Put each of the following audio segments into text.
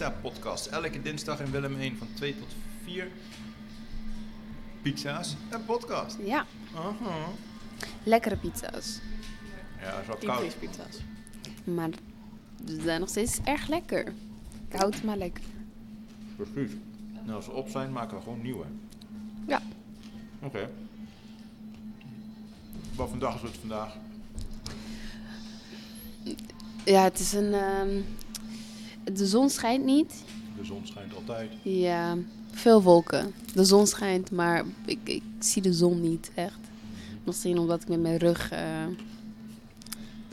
Pizza Podcast. Elke dinsdag in Willem 1 van 2 tot 4. Pizza's en podcast. Ja, Aha. lekkere pizza's. Ja, het is wel koud. Diepvriespizza's. Maar ze zijn nog steeds erg lekker. Koud, maar lekker. Precies. Nou, als ze op zijn, maken we gewoon nieuwe. Ja. Oké. Wat dag is het vandaag? Ja, het is een... ehm, de zon schijnt niet. De zon schijnt altijd. Ja, veel wolken. De zon schijnt, maar ik, ik zie de zon niet echt. Misschien omdat ik met mijn rug... eh,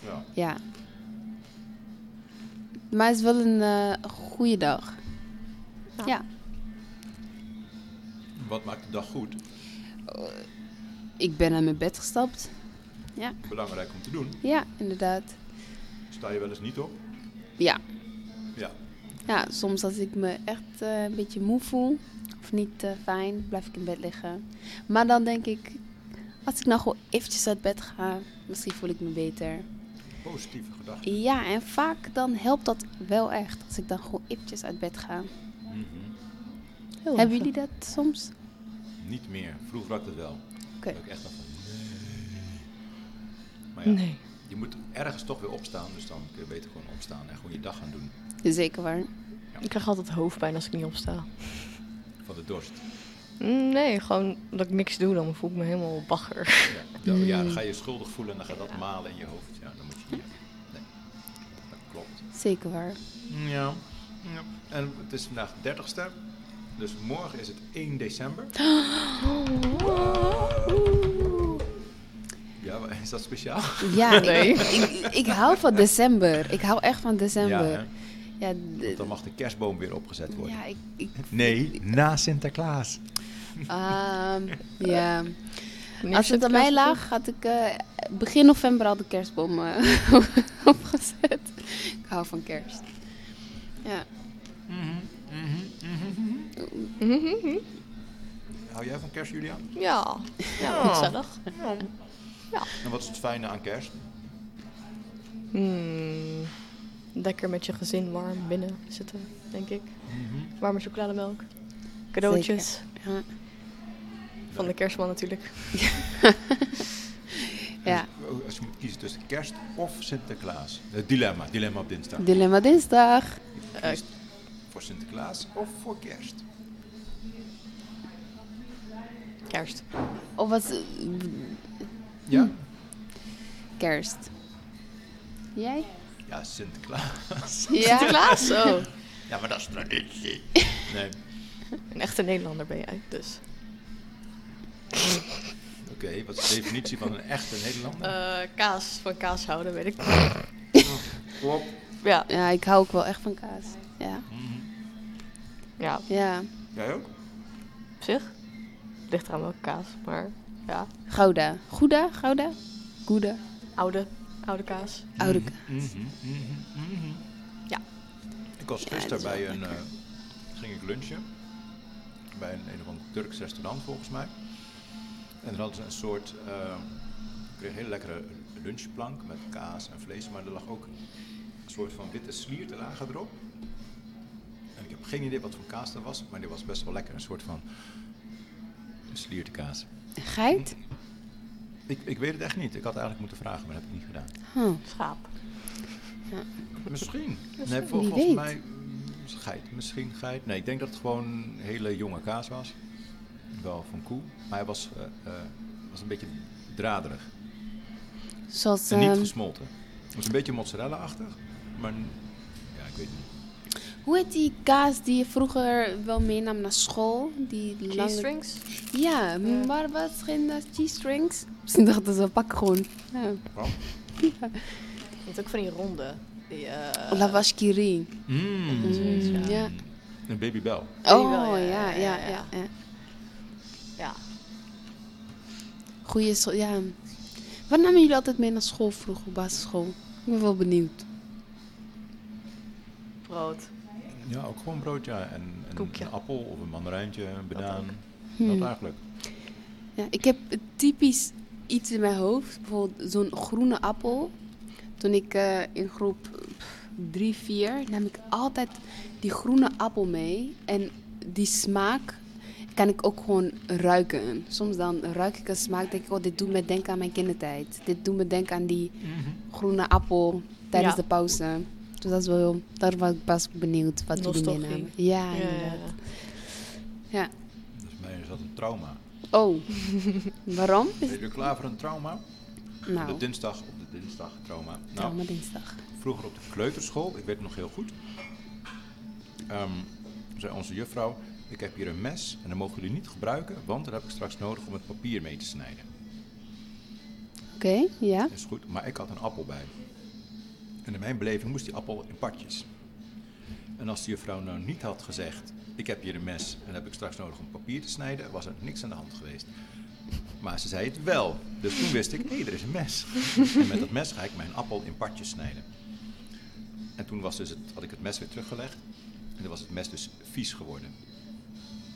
Ja. ja. Maar het is wel een eh, goede dag. Ja. Ja. Wat maakt de dag goed? Ik ben aan mijn bed gestapt. Ja, Belangrijk om te doen. ja inderdaad. Sta je wel eens niet op? Ja. Ja, soms als ik me echt eh, een beetje moe voel of niet eh, fijn, blijf ik in bed liggen. Maar dan denk ik, als ik nou gewoon eventjes uit bed ga, misschien voel ik me beter. Positieve gedachten. Ja, en vaak dan helpt dat wel echt, als ik dan gewoon eventjes uit bed ga. Mhm. Heel Hebben jullie dat soms? Niet meer. Vroeger had ik het wel. Oké. Echt van, nee. Maar ja, Nee. je moet ergens toch weer opstaan. Dus dan kun je beter gewoon opstaan en gewoon je dag gaan doen. Zeker waar. Ik krijg altijd hoofdpijn als ik niet opsta. Van de dorst. Mm, Nee, gewoon dat ik niks doe, dan voel ik me helemaal bagger. Ja, dan, ja, dan ga je schuldig voelen en dan gaat dat malen in je hoofd. Ja, dan moet je niet. Nee, dat klopt. Zeker waar. Ja. ja. En het is vandaag de 30ste. Dus morgen is het 1 december. Ja, maar is dat speciaal? Ja, Nee. ik, ik, ik hou van december. Ik hou echt van december. Ja, Ja, dan mag de kerstboom weer opgezet worden. ja ik, ik, Nee, na Sinterklaas. Ehm, ja. Als het aan mij lag, had ik eh, begin november al de kerstboom eh, opgezet. Ik hou van kerst. Ja. Hou jij van kerst, Julia? Ja, ja, gezellig. En wat is het fijne aan kerst? Hmm. Lekker met je gezin warm binnen zitten, denk ik. Warme chocolademelk. Cadeautjes. Ja. Van de kerstman natuurlijk. ja. Dus, Als je moet kiezen tussen kerst of Sinterklaas. Het dilemma, dilemma op dinsdag. Dilemma dinsdag. Eh, voor Sinterklaas of voor kerst? Kerst. Of wat? eh, Ja? Kerst. Jij? Ja, Sinterklaas. Ja. Sinterklaas? Oh. Ja, maar dat is traditie. Nee, Een echte Nederlander ben jij, dus. oké. Wat is de definitie van een echte Nederlander? Eh, kaas, van kaas houden, weet ik. Klopt. Ja, Ja, ik hou ook wel echt van kaas. Ja. ja, Ja. Jij ook? op zich. Ligt eraan welke kaas, maar ja. Gouda. Gouda? Gouda? Gouda. Oude, oude kaas. Oude kaas. Mhm, mhm, mhm. Ja. Ik was gisteren bij een... eh, ging ik lunchen. Bij een, een of ander Turks restaurant volgens mij. En dan hadden ze een soort... eh, ik kreeg een hele lekkere lunchplank met kaas en vlees. Maar er lag ook een soort van witte sliertelagen erop. En ik heb geen idee wat voor kaas dat was. Maar die was best wel lekker. Een soort van sliertekaas. Geit? Ik, ik weet het echt niet. Ik had eigenlijk moeten vragen, maar dat heb ik niet gedaan. Huh. Schaap. Misschien. Nee, vol- volgens weet. mij geit. Misschien geit. Nee, ik denk dat het gewoon hele jonge kaas was. Wel van koe. Maar hij was, eh, eh, was een beetje draderig. Zoals, En niet ehm, gesmolten. Het was een beetje mozzarella-achtig. Maar ja, ik weet niet. Hoe heet die kaas die je vroeger wel meenam naar school? Die Cheese lange... strings? Ja, Ja. maar wat geen uh, cheese strings? Misschien dachten ze, pak gewoon. Ja. Wat? Je hebt ook van die ronde. Die, eh, La vache qui rit. Mm. Mm, ja. Een babybel. Oh, ja, ja, ja, ja, ja. ja. ja. Ja. Goeie school, ja. Wat namen jullie altijd mee naar school vroeger, op basisschool? Ik ben wel benieuwd. Brood. Ja, ook gewoon brood, ja. En, en Koekje. een appel of een mandarijntje, een banaan. Hmm. Dat eigenlijk. Ja, ik heb typisch iets in mijn hoofd. Bijvoorbeeld zo'n groene appel. Toen ik eh, in groep 3, 4 nam ik altijd die groene appel mee. En die smaak kan ik ook gewoon ruiken. Soms dan ruik ik een smaak, denk ik, oh, dit doet me denken aan mijn kindertijd. Dit doet me denken aan die groene appel tijdens Ja. de pauze. Dus dat is wel, daar was ik pas benieuwd wat jullie meenamen. Ja, Ja, ja, inderdaad. Ja. Dus bij mij is dat een trauma. Oh, waarom? Ben je er klaar voor een trauma? Nou, De dinsdag op de dinsdag, trauma. Nou, trauma dinsdag. vroeger op de kleuterschool, ik weet het nog heel goed. Ehm, zei onze juffrouw, ik heb hier een mes en dat mogen jullie niet gebruiken, want dat heb ik straks nodig om het papier mee te snijden. Oké, ja. Dat is goed, maar ik had een appel bij. En in mijn beleving moest die appel in partjes. En als de juffrouw nou niet had gezegd, ik heb hier een mes en heb ik straks nodig om papier te snijden, was er niks aan de hand geweest. Maar ze zei het wel. Dus toen wist ik, hé, er is een mes. En met dat mes ga ik mijn appel in partjes snijden. En toen was dus het, had ik het mes weer teruggelegd. En toen was het mes dus vies geworden.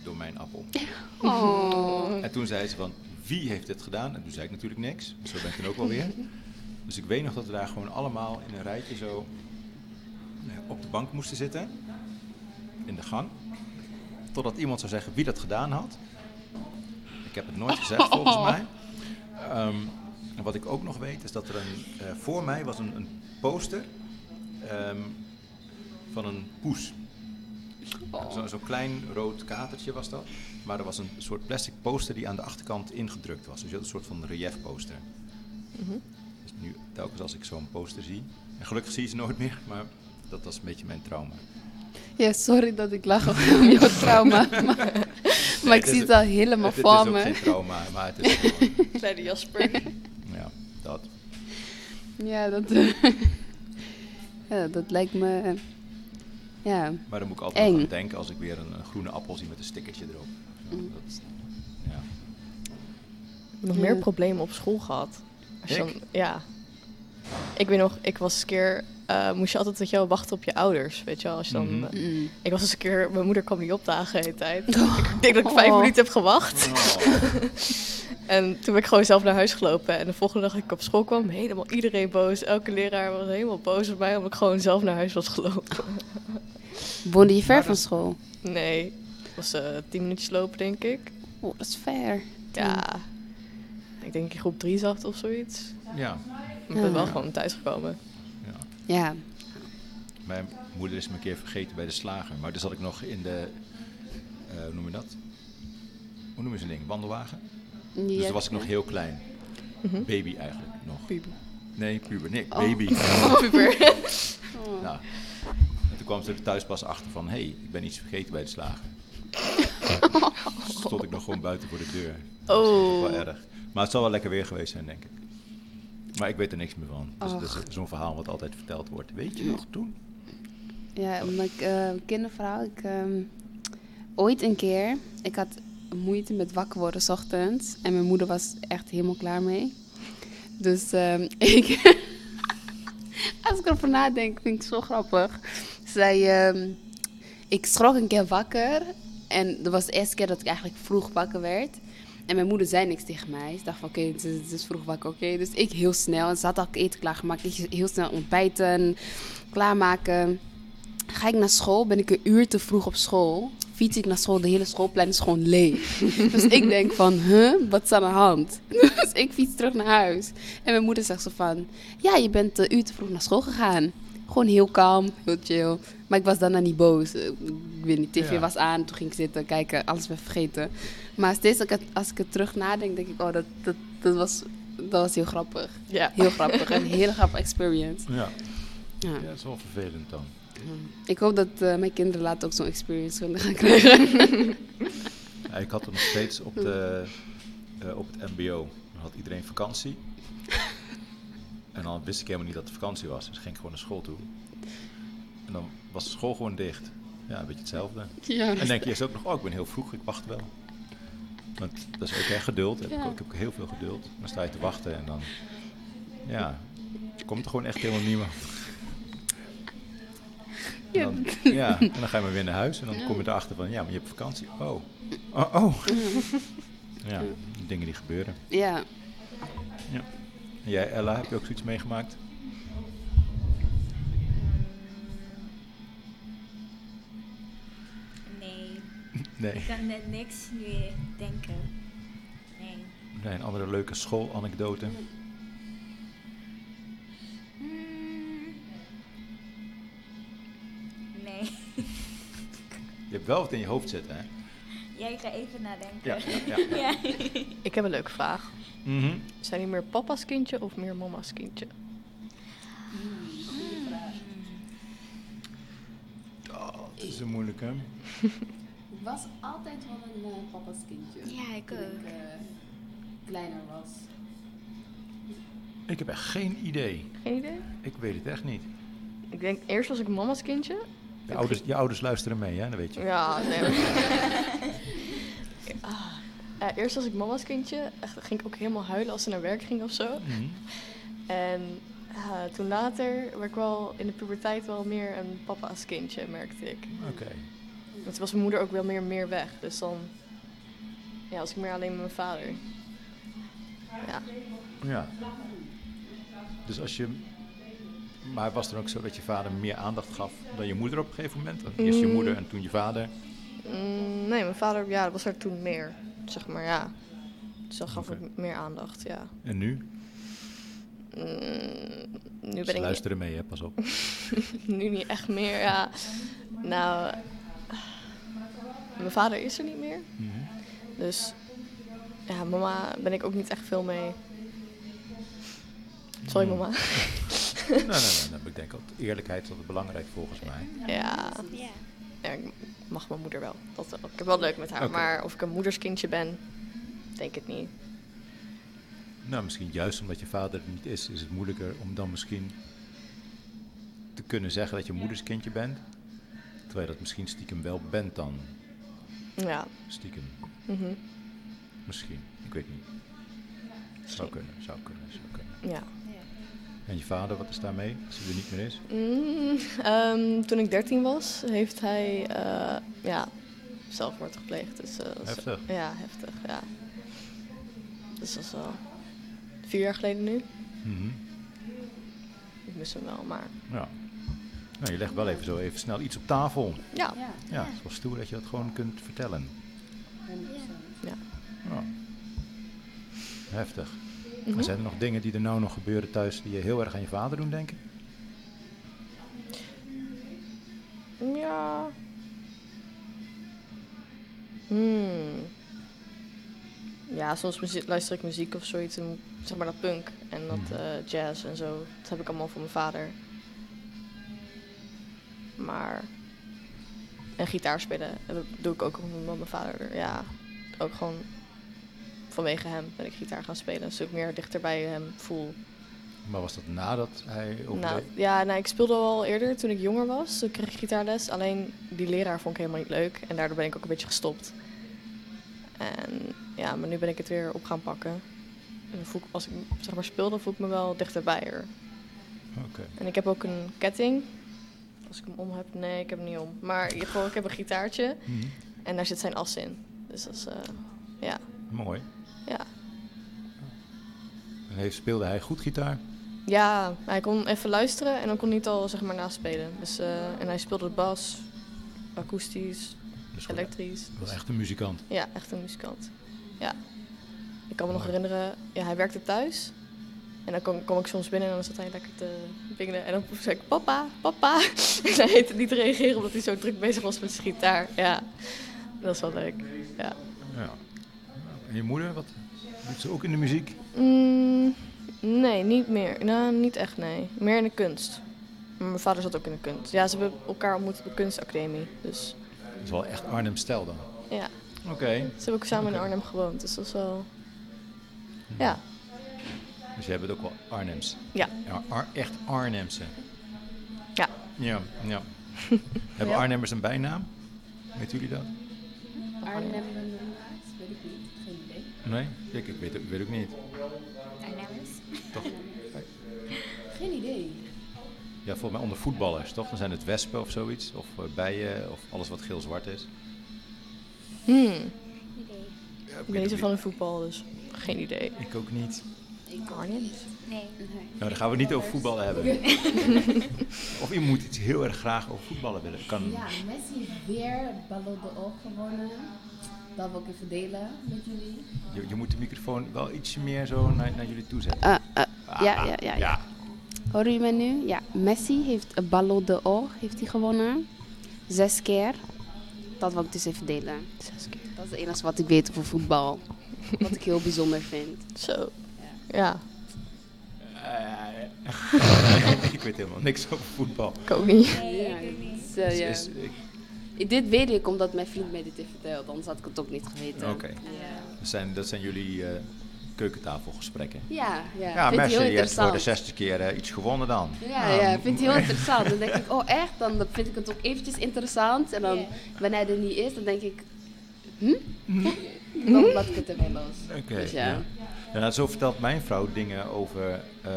Door mijn appel. Oh. En toen zei ze van, wie heeft dit gedaan? En toen zei ik natuurlijk niks. Zo ben ik toen ook wel weer. Dus ik weet nog dat we daar gewoon allemaal in een rijtje zo nou op de bank moesten zitten. In de gang. Totdat iemand zou zeggen wie dat gedaan had. Ik heb het nooit gezegd volgens mij. Ehm, en wat ik ook nog weet is dat er een... eh, voor mij was een, een poster ehm, van een poes. Zo- Zo'n klein rood katertje was dat. Maar er was een soort plastic poster die aan de achterkant ingedrukt was. Dus je had een soort van relief poster. Dus nu, telkens als ik zo'n poster zie. En gelukkig zie je ze nooit meer, maar dat was een beetje mijn trauma. Ja, sorry dat ik lach om jouw trauma. Maar, maar ik het is zie het al helemaal het, het voor is ook me. geen trauma, maar het is gewoon, Kleine Jasper. ja, dat. Ja, dat, eh, ja, dat lijkt me... eh, ja, Maar dan moet ik altijd Eng. aan denken als ik weer een, een groene appel zie met een stickertje erop. Mm. Dat, ja. nog meer problemen op school gehad. Als je Ik? dan, ja. Ik weet nog, ik was eens een keer, eh, moest je altijd dat je wachten op je ouders, weet je wel. Als je dan, Mhm. mm. ik was eens een keer, mijn moeder kwam niet opdagen de hele tijd. Ik denk dat ik vijf Oh. minuten heb gewacht. Oh, En toen ben ik gewoon zelf naar huis gelopen. En de volgende dag dat ik op school kwam, helemaal iedereen boos. Elke leraar was helemaal boos op mij, omdat ik gewoon zelf naar huis was gelopen. Woonde je ver van school? Nee, het was eh tien minuutjes lopen, denk ik. Oh, dat is ver. Ja, ik denk in groep drie zat of zoiets. ja, Ik ben wel gewoon thuis gekomen. ja. Ja. Mijn moeder is me een keer vergeten bij de slager. Maar toen zat ik nog in de, eh, hoe noem je dat? Hoe noem je zo'n ding? Wandelwagen? Dus Ja. toen was ik nog heel klein. Mhm. Baby eigenlijk nog. Puber. Nee, puber. Nee, Oh. baby. Puber. Oh. Nou, en toen kwam ze er thuis pas achter van, hé, hey, ik ben iets vergeten bij de slager. Dus stond ik nog gewoon buiten voor de deur. Dat was Oh. wel erg. Maar het zal wel lekker weer geweest zijn, denk ik. Maar ik weet er niks meer van. Dus dat is zo'n verhaal wat altijd verteld wordt. Weet je nog toen? Ja, mijn eh, kindervrouw. Ik, ehm, ooit een keer, ik had moeite met wakker worden 's ochtends. En mijn moeder was echt helemaal klaar mee. Dus ehm, ik, als ik erover nadenk, vind ik het zo grappig. Zij, ehm, ik schrok een keer wakker. En dat was de eerste keer dat ik eigenlijk vroeg wakker werd. En mijn moeder zei niks tegen mij. Ze dacht van, oké, het, is- het is vroeg wakker, oké. Dus ik heel snel, en ze had al eten klaargemaakt. Ik heel snel ontbijten, klaarmaken. Ga ik naar school, ben ik een uur te vroeg op school. Fiets ik naar school, de hele schoolplein is gewoon leeg. dus ik denk van, huh, wat is aan de hand? dus ik fiets terug naar huis. En mijn moeder zegt zo van, ja, je bent een uur te vroeg naar school gegaan. Gewoon heel kalm, heel chill. Maar ik was daarna niet boos. Eh, Ik weet niet, tv Ja. was aan, toen ging ik zitten kijken, alles werd vergeten. Maar steeds als ik, het, als ik er terug nadenk, denk ik, oh, dat, dat, dat, was, dat was heel grappig. Ja. Heel grappig, een hele grappige experience. Ja. Ja. ja, dat is wel vervelend dan. Ik hoop dat eh, mijn kinderen later ook zo'n experience kunnen gaan krijgen. Ja, ik had er nog steeds op, de, eh, op het mbo. Dan had iedereen vakantie. En dan wist ik helemaal niet dat het vakantie was. Dus ging ik gewoon naar school toe. En dan was de school gewoon dicht. Ja, een beetje hetzelfde. ja, En denk je eerst ook nog, oh, ik ben heel vroeg, ik wacht wel. Want dat is ook geduld. Heb ik, Ja. ook, ik heb ook heel veel geduld. Dan sta je te wachten en dan... Ja, komt er gewoon echt helemaal niemand. En Ja. dan, ja, en dan ga je maar weer naar huis en dan kom je erachter van, ja, maar je hebt vakantie. Oh, oh, oh. Ja, dingen die gebeuren. Ja, En jij, Ella, heb je ook zoiets meegemaakt? Nee, ik kan net niks nu denken. Nee. Nee, een andere leuke schoolanekdote. Hmm. Nee. Je hebt wel wat in je hoofd zitten, hè? Jij gaat even nadenken. Ja, ja, ja. ja. Ik heb een leuke vraag. Mhm. Zijn die meer papa's kindje of meer mama's kindje? Oh, het is een moeilijke. Was altijd wel een eh, papa's kindje. Ja, ik toen ook. ik eh, kleiner was. Ik heb echt geen idee. Geen idee? Ik weet het echt niet. Ik denk eerst was ik mama's kindje. Je ouders, je ouders luisteren mee, hè? Dat weet je. Ja, nee. Ah. Ja, eerst was ik mama's kindje. Echt, ging ik ook helemaal huilen als ze naar werk ging of zo. Mhm. En toen later werd ik wel in de puberteit wel meer een papa's kindje, merkte ik. Oké. Toen was mijn moeder ook wel meer, meer weg. Dus dan ja, was ik meer alleen met mijn vader. Ja. Ja. Dus als je... Maar was het dan ook zo dat je vader meer aandacht gaf dan je moeder op een gegeven moment? Eerst je Mm. moeder en toen je vader. Mm, nee, mijn vader ja, dat was er toen meer. Zeg maar, ja. Dus dan gaf ik meer aandacht, ja. En nu? Mm, nu Ze ben ik luisteren mee, hè? Pas op. nu niet echt meer, ja. Nou, mijn vader is er niet meer. Dus ja, mama ben ik ook niet echt veel mee. Sorry, Mm. mama. nee, nee, nee, nee. Ik denk dat eerlijkheid is altijd belangrijk volgens mij. Ja, Ja. ja, ik mag mijn moeder wel. Dat wel. Ik heb wel leuk met haar. Maar of ik een moederskindje ben, denk ik niet. Nou, misschien juist omdat je vader er niet is, is het moeilijker om dan misschien te kunnen zeggen dat je moeders kindje bent. Terwijl je dat misschien stiekem wel bent dan. Ja. Stiekem. mhm. Misschien. Ik weet niet. Zou kunnen, zou kunnen, zou kunnen. Ja. En je vader, wat is daarmee? Als hij er niet meer is? Mm, ehm, toen ik 13 was, heeft hij eh, ja, zelfmoord gepleegd. Dus, eh, Heftig. Ja, heftig, ja. Dus dat is wel vier jaar geleden nu. Mhm. Ik mis hem wel, maar Ja. Nou, je legt wel even zo even snel iets op tafel. ja. Ja, Ja, het is wel stoer dat je dat gewoon kunt vertellen. 100%. ja. Ja. Heftig. En zijn er nog dingen die er nou nog gebeuren thuis die je heel erg aan je vader doen denken? Ja. Hmm. Ja, soms luister ik muziek of zoiets. En, zeg maar dat punk en dat Mhm. eh, jazz en zo. Dat heb ik allemaal van mijn vader. Maar. En gitaar spelen dat doe ik ook omdat mijn vader er. Ja, ook gewoon vanwege hem ben ik gitaar gaan spelen. Zodat ik meer dichter bij hem voel. Maar was dat nadat hij overleed? Nou, ja, nou, ik speelde al eerder toen ik jonger was. Toen kreeg ik gitaarles. Alleen die leraar vond ik helemaal niet leuk. En daardoor ben ik ook een beetje gestopt. En ja, maar nu ben ik het weer op gaan pakken. En voel ik, als ik zeg maar speel, dan voel ik me wel dichterbij er. Oké. En ik heb ook een ketting. Als ik hem om heb, nee, ik heb hem niet om. Maar ik, gewoon, ik heb een gitaartje Mhm. en daar zit zijn as in. Dus dat is, eh, ja, Mooi. ja. En heeft, speelde hij goed gitaar? Ja, hij kon even luisteren en dan kon hij het al zeg maar naspelen. Dus, eh, en hij speelde de bas, akoestisch, Dus elektrisch. wel Dus- echt een muzikant. ja, echt een muzikant. Ja. Ik kan me nog herinneren, ja, hij werkte thuis. En dan kom, kom ik soms binnen en dan zat hij lekker te En dan zei ik, papa, papa. En hij heette niet te reageren omdat hij zo druk bezig was met zijn gitaar. Ja, dat is wel leuk. Ja. Ja. En je moeder, wat doet ze ook in de muziek? Mm, nee, niet meer. Nou, niet echt, nee. Meer in de kunst. Maar mijn vader zat ook in de kunst. Ja, ze hebben elkaar ontmoet op de kunstacademie. Dus Dat is wel echt Arnhem stijl dan. ja, Oké. ze hebben ook samen in. Arnhem gewoond. Dus dat is wel... Ja, Dus jij bent ook wel Arnhems. ja, Ja, Ar- echt Arnhemse. ja. Ja, ja. Hebben Arnhemmers een bijnaam? Weten jullie dat? Arnhem Benelux, weet ik niet. Geen idee. Nee? Ik, ik weet, het- weet ook niet. Arnhemmers. Toch? Geen idee. Ja, volgens mij onder voetballers, toch? Dan zijn het wespen of zoiets. Of eh, bijen, of alles wat geel-zwart is. Hmm. Idee. Ja, Ik ben niet zo van het voetbal, dus... Geen idee. Ik ook niet. Arjen? Nee. Nou, dan gaan we het niet over voetballen hebben. of je moet iets heel erg graag over voetballen willen. Kan, Ja, Messi heeft weer Ballon d'Or gewonnen. Dat wil ik even delen met jullie. je, je moet de microfoon wel ietsje meer zo naar, naar jullie toe zetten. Uh, uh, Ah, ja, ja, ja, ja. Horen jullie mij nu? Ja, Messi heeft een Ballon d'Or heeft hij gewonnen. Zes keer. Dat wil ik dus even delen. Zes keer. Dat is het enige wat ik weet over voetbal. wat ik heel bijzonder vind. Zo. Ja, Eh, ik weet helemaal niks over voetbal. ik ook niet. Nee, Ja, eh, Dus ja. is- ik- Dit weet ik omdat mijn vriend mij dit heeft verteld. Anders had ik het ook niet geweten. Oké. Ja, dat, zijn, dat zijn jullie eh, keukentafelgesprekken. ja. ja. Ja, vind ik Messi, heel je hebt voor de zesde keer eh, iets gewonnen dan. Ja, Nou, ja, vind ik heel interessant. Dan denk ik, oh echt? Dan vind ik het ook eventjes interessant. En dan, wanneer hij er niet is, dan denk ik, hm? Dan laat ik het er weer los. Oké, Dus ja. ja. Ja, zo vertelt mijn vrouw dingen over. eh,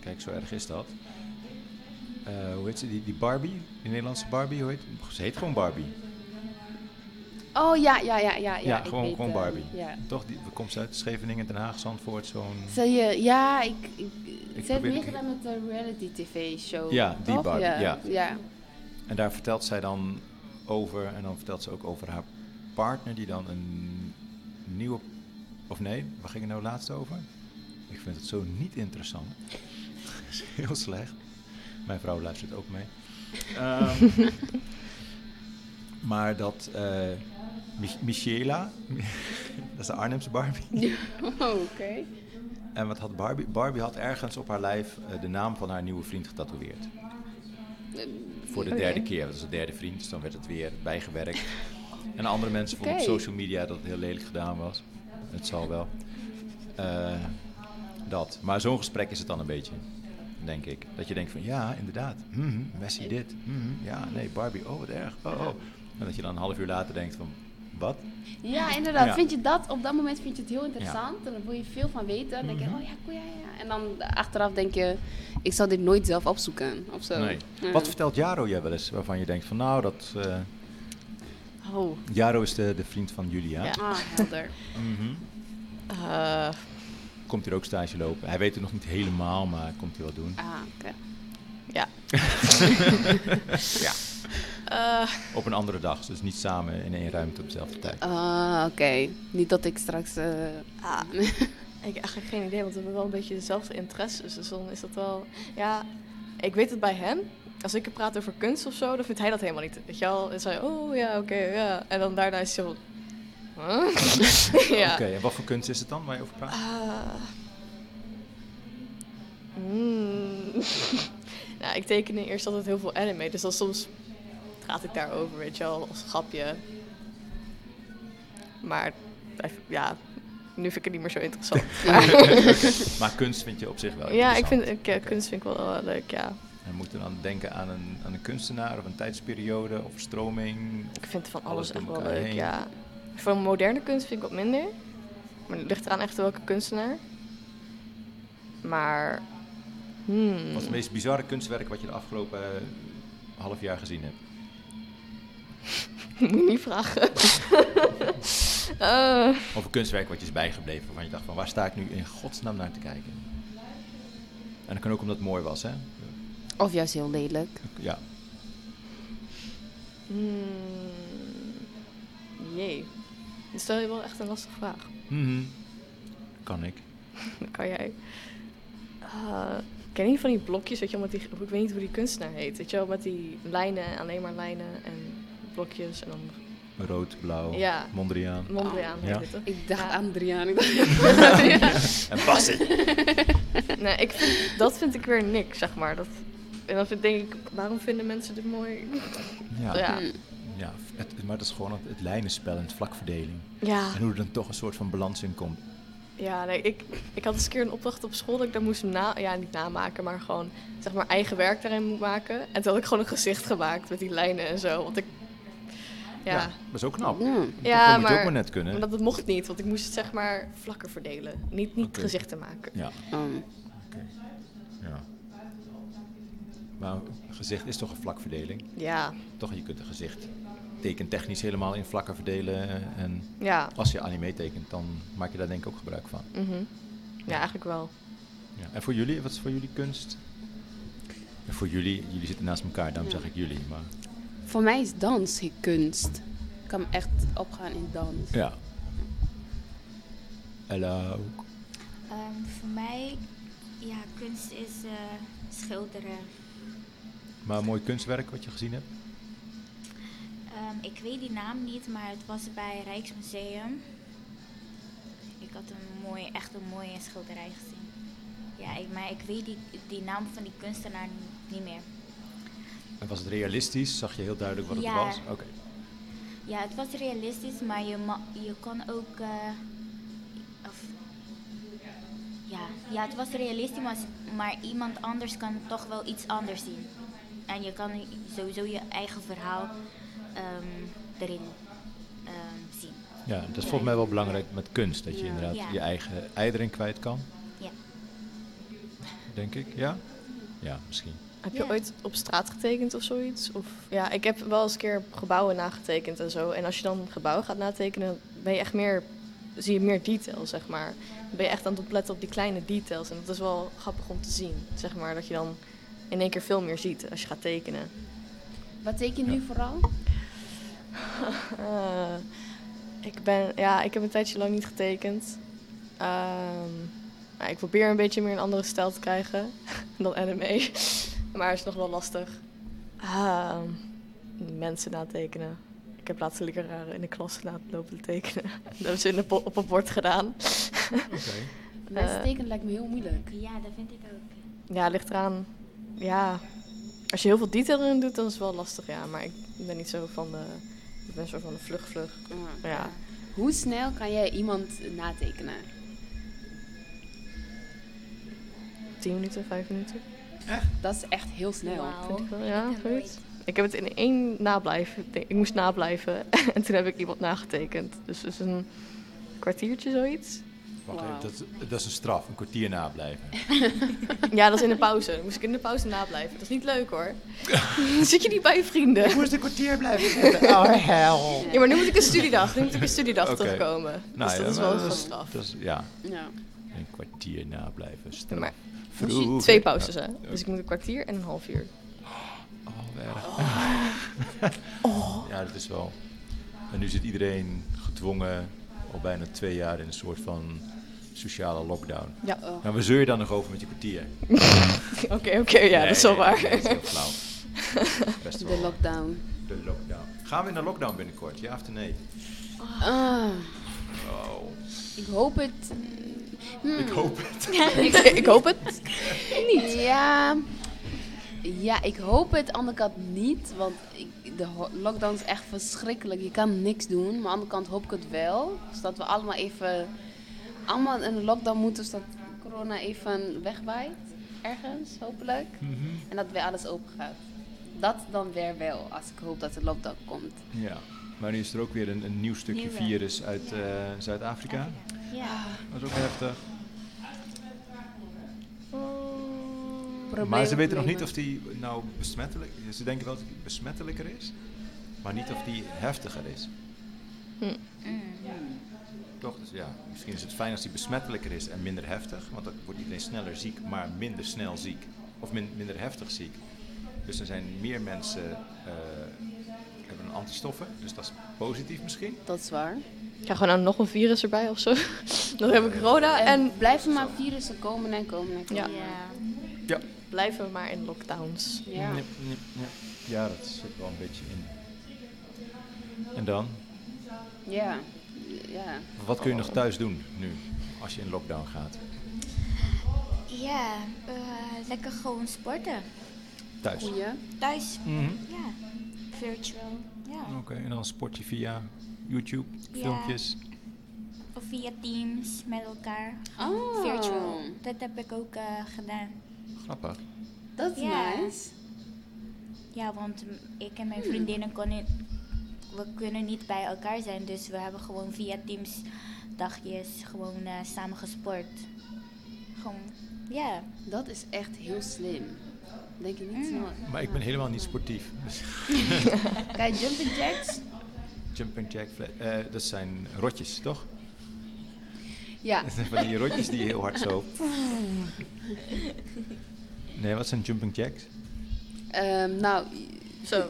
kijk, zo erg is dat. Eh, hoe heet ze? Die, die Barbie, die Nederlandse Barbie, hoe heet Ze heet gewoon Barbie. Oh ja, ja, ja, ja. Ja, ja, gewoon, weet, gewoon eh, Barbie. Ja. Toch? Die komt ze uit Scheveningen, Den Haag, Zandvoort, zo'n. Je, ja, ik, ik, Ik ze heeft meegedaan met de reality tv show. Ja, die? Barbie, ja. ja. En daar vertelt zij dan over, en dan vertelt ze ook over haar partner die dan een nieuwe. Of nee, waar ging het nou laatst over? Ik vind het zo niet interessant. Dat is heel slecht. Mijn vrouw luistert ook mee. Ehm, maar dat eh Mich- Michela, dat is de Arnhemse Barbie. Oh, oké. En wat had Barbie? Barbie had ergens op haar lijf eh, de naam van haar nieuwe vriend getatoeëerd. Voor de derde keer. Dat is de derde vriend, dus dan werd het weer bijgewerkt. En andere mensen vonden op social media dat het heel lelijk gedaan was. Het zal wel. Eh, dat. Maar zo'n gesprek is het dan een beetje, denk ik. Dat je denkt van, ja, inderdaad. mhm, Messi dit. mhm, ja, nee, Barbie, oh, wat erg. Oh, oh. En dat je dan een half uur later denkt van, wat? Ja, inderdaad. Ja. Vind je dat, op dat moment vind je het heel interessant. En dan wil je veel van weten. Dan denk je, Mhm. oh ja, cool, ja, ja. En dan achteraf denk je, ik zal dit nooit zelf opzoeken. Of zo. Nee. Ja. Wat vertelt Jaro jij wel eens waarvan je denkt van, nou, dat... eh, Oh. Jaro is de, de vriend van Julia. Ja. Ah, helder. Mhm. eh, Komt hier ook stage lopen. Hij weet het nog niet helemaal, maar komt hij wel doen. Ah, oké. ja. Ja. Eh, Op een andere dag, dus niet samen in één ruimte op dezelfde tijd. Ah, oké. Niet dat ik straks... eh, ah, ik heb eigenlijk geen idee, want we hebben wel een beetje dezelfde interesses. Dus dan is dat wel... Ja, ik weet het bij hem. Als ik praat over kunst of zo, dan vindt hij dat helemaal niet. Weet je wel? Dan zei oh ja, oké, ja. En dan daarna is hij zo... Huh? ja. Oké, en wat voor kunst is het dan waar je over praat? Mm. nou, ik teken eerst altijd heel veel anime, dus dan soms praat ik daarover, weet je wel, als grapje. Maar ja, nu vind ik het niet meer zo interessant. Maar kunst vind je op zich wel ja, ik vind ik, kunst vind ik wel eh, leuk, ja. We moeten dan denken aan een, aan een kunstenaar of een tijdsperiode of stroming. Ik vind van Alles echt wel leuk, heen. ja. Van moderne kunst vind ik wat minder. Maar het ligt eraan echt welke kunstenaar. Maar... Hmm. Wat is het meest bizarre kunstwerk wat je de afgelopen eh, half jaar gezien hebt? Moet je niet vragen. Eh, Of een kunstwerk wat je is bijgebleven waarvan je dacht van waar sta ik nu in godsnaam naar te kijken? En dat kan ook omdat het mooi was, hè? Of juist heel lelijk. Ja. hmm, jee. Stel je wel echt een lastige vraag. Mhm. Kan ik. Dan kan jij. Eh, ken je van die blokjes, weet je wel, met die, ik weet niet hoe die kunstenaar heet. Weet je wel, met die lijnen, alleen maar lijnen en blokjes en dan Rood, blauw, Ja. Mondriaan. Mondriaan Ja. heet het toch? Ik dacht Ja. aan Adriaan. Ik dacht, En Bassie. Nee, ik vind, dat vind ik weer niks, zeg maar. Dat, en dan vind, denk ik, waarom vinden mensen dit mooi? Ja, Ja. Hm. ja het, maar dat is gewoon het, het lijnenspel en het vlakverdeling. Ja, En hoe er dan toch een soort van balans in komt. ja nee, ik, ik had eens een keer een opdracht op school dat ik daar moest na, ja, niet namaken, maar gewoon zeg maar eigen werk daarin moet maken. En toen had ik gewoon een gezicht gemaakt met die lijnen en zo. Want ik, ja, dat is ook knap. Ja. Ja, dat moet je ook maar- maar net kunnen. maar dat, dat mocht niet, want ik moest het zeg maar vlakker verdelen. Niet, niet gezichten maken. Ja, Um, oké. Ja. Maar gezicht is toch een vlakverdeling? Ja, Toch, je kunt een gezicht tekentechnisch helemaal in vlakken verdelen. En Ja. als je anime tekent, dan maak je daar denk ik ook gebruik van. mhm. Ja, eigenlijk wel. Ja. En voor jullie, wat is voor jullie kunst? En voor jullie, jullie zitten naast elkaar, daarom Ja. zeg ik jullie. Maar Voor mij is dans kunst. Ik kan echt opgaan in dans. ja. Ella ook. Ehm, voor mij, ja, kunst is eh, schilderen. Maar een mooi kunstwerk wat je gezien hebt? Ehm, ik weet die naam niet, maar het was bij Rijksmuseum. Ik had een mooie, echt een mooie schilderij gezien. Ja, ik, maar ik weet die, die naam van die kunstenaar niet, meer. En was het realistisch? Zag je heel duidelijk wat het Ja. was? Oké. Ja, het was realistisch, maar je, ma- je kon ook. eh, of, ja, ja, het was realistisch, maar, maar iemand anders kan toch wel iets anders zien. En je kan sowieso je eigen verhaal ehm, erin ehm, zien. Ja, dat is volgens mij wel belangrijk met kunst. Dat je inderdaad Ja. je eigen ei erin kwijt kan. Ja. Denk ik, ja? Ja, misschien. Heb je Ja. ooit op straat getekend of zoiets? Of, ja, ik heb wel eens een keer gebouwen nagetekend en zo. En als je dan gebouwen gaat natekenen, ben je echt meer, zie je meer detail, zeg maar. Dan ben je echt aan het opletten op die kleine details. En dat is wel grappig om te zien, zeg maar. Dat je dan in één keer veel meer ziet als je gaat tekenen. Wat teken je nu vooral? Eh, ik, ben, ja, ik heb een tijdje lang niet getekend. Ehm, nou, ik probeer een beetje meer een andere stijl te krijgen dan anime. maar het is nog wel lastig. Ehm, mensen natekenen. Ik heb laatst leraren in de klas laten lopen tekenen. Dat hebben ze in de op een bord gedaan. Oké. Mensen Eh. tekenen lijkt me heel moeilijk. Ja, dat vind ik ook. Ja, ligt eraan. Ja, als je heel veel detail erin doet, dan is het wel lastig, ja. Maar ik ben niet zo van de... Ik ben zo van de vlug, vlug. Ja. Ja. Hoe snel kan jij iemand natekenen? 10 minuten, 5 minuten. Dat is echt heel snel. Ik wel, ja, nooit. Ik heb het in één nablijven. Ik moest nablijven en toen heb ik iemand nagetekend. Dus het is een kwartiertje zoiets. Wacht even, dat, is- dat is een straf, een kwartier nablijven. Ja, dat is in de pauze. Dan moest ik in de pauze nablijven. Dat is niet leuk hoor. Dan zit je niet bij je vrienden. moest een kwartier blijven zitten. Oh, hell. Ja, maar nu moet ik een studiedag. Nu moet ik een studiedag terugkomen. Nou dus ja, dat is wel een dat straf. Dat is, ja, Ja. een kwartier nablijven. Straf. Maar Vroeg. twee pauzes hè. Dus ik moet een kwartier en een half uur. Oh, erg. Ja, dat is wel. En nu zit iedereen gedwongen al bijna twee jaar in een soort van sociale lockdown. Ja, Oh. Nou, waar zeur je dan nog over met je kwartier? oké, oké. ja, Nee, dat is wel waar. nee, dat is heel flauw. Best wel De lockdown. De lockdown. Gaan we in de lockdown binnenkort? Ja of nee? Ah, Oh, ik hoop het. Hmm. ik hoop het. ik, ik hoop het. Ja. Ja, ik hoop het. Aan de andere kant niet. Want ik, de lockdown is echt verschrikkelijk. Je kan niks doen. Maar aan de andere kant hoop ik het wel. Zodat we allemaal even... Allemaal in een lockdown moeten. Zodat corona even wegwaait. Ergens, hopelijk. Mhm. En dat weer alles open gaat. Dat dan weer wel. Als ik hoop dat de lockdown komt. Ja, maar nu is er ook weer een, een nieuw stukje Nieuwe. virus uit eh, Zuid-Afrika. Ja. Dat is ook heftig. Problemen, maar ze weten nog niet of die nou besmettelijk Ze denken wel dat die besmettelijker is, maar niet of die heftiger is. Mm. Toch? Dus ja, misschien is het fijn als die besmettelijker is en minder heftig, want dan wordt iedereen sneller ziek, maar minder snel ziek. Of min- minder heftig ziek. Dus er zijn meer mensen eh, hebben een antistoffen, dus dat is positief misschien. Dat is waar. Ga gewoon nou nog een virus erbij of zo. Dan hebben we corona En en blijven maar virussen komen en komen en komen. Ja. Ja. Ja. blijven we maar in lockdowns. Ja. Ja, dat zit wel een beetje in. En dan? Ja. Ja. Wat kun je nog thuis doen nu, als je in lockdown gaat? Ja, eh, lekker gewoon sporten. Thuis? Goeie. Thuis. Mhm. Ja. Virtual. Ja. Oké, en dan sport je via YouTube, Ja. filmpjes. Of via Teams met elkaar. Oh. Virtual. Dat heb ik ook eh, gedaan. Grappig. Dat is Ja. nice. Ja, want mm, ik en mijn vriendinnen kunnen, we kunnen niet bij elkaar zijn. Dus we hebben gewoon via Teams dagjes gewoon eh, samen gesport. Gewoon, ja. Dat is echt heel slim. Denk je niet Mm. snel? Maar ik ben helemaal niet sportief. Dus Kijk, jumping jacks Jumping jack, eh, dat zijn rotjes, toch? Ja. Dat zijn van die rotjes die heel hard zo... Nee, wat zijn jumping jacks? Ehm, nou, Zo.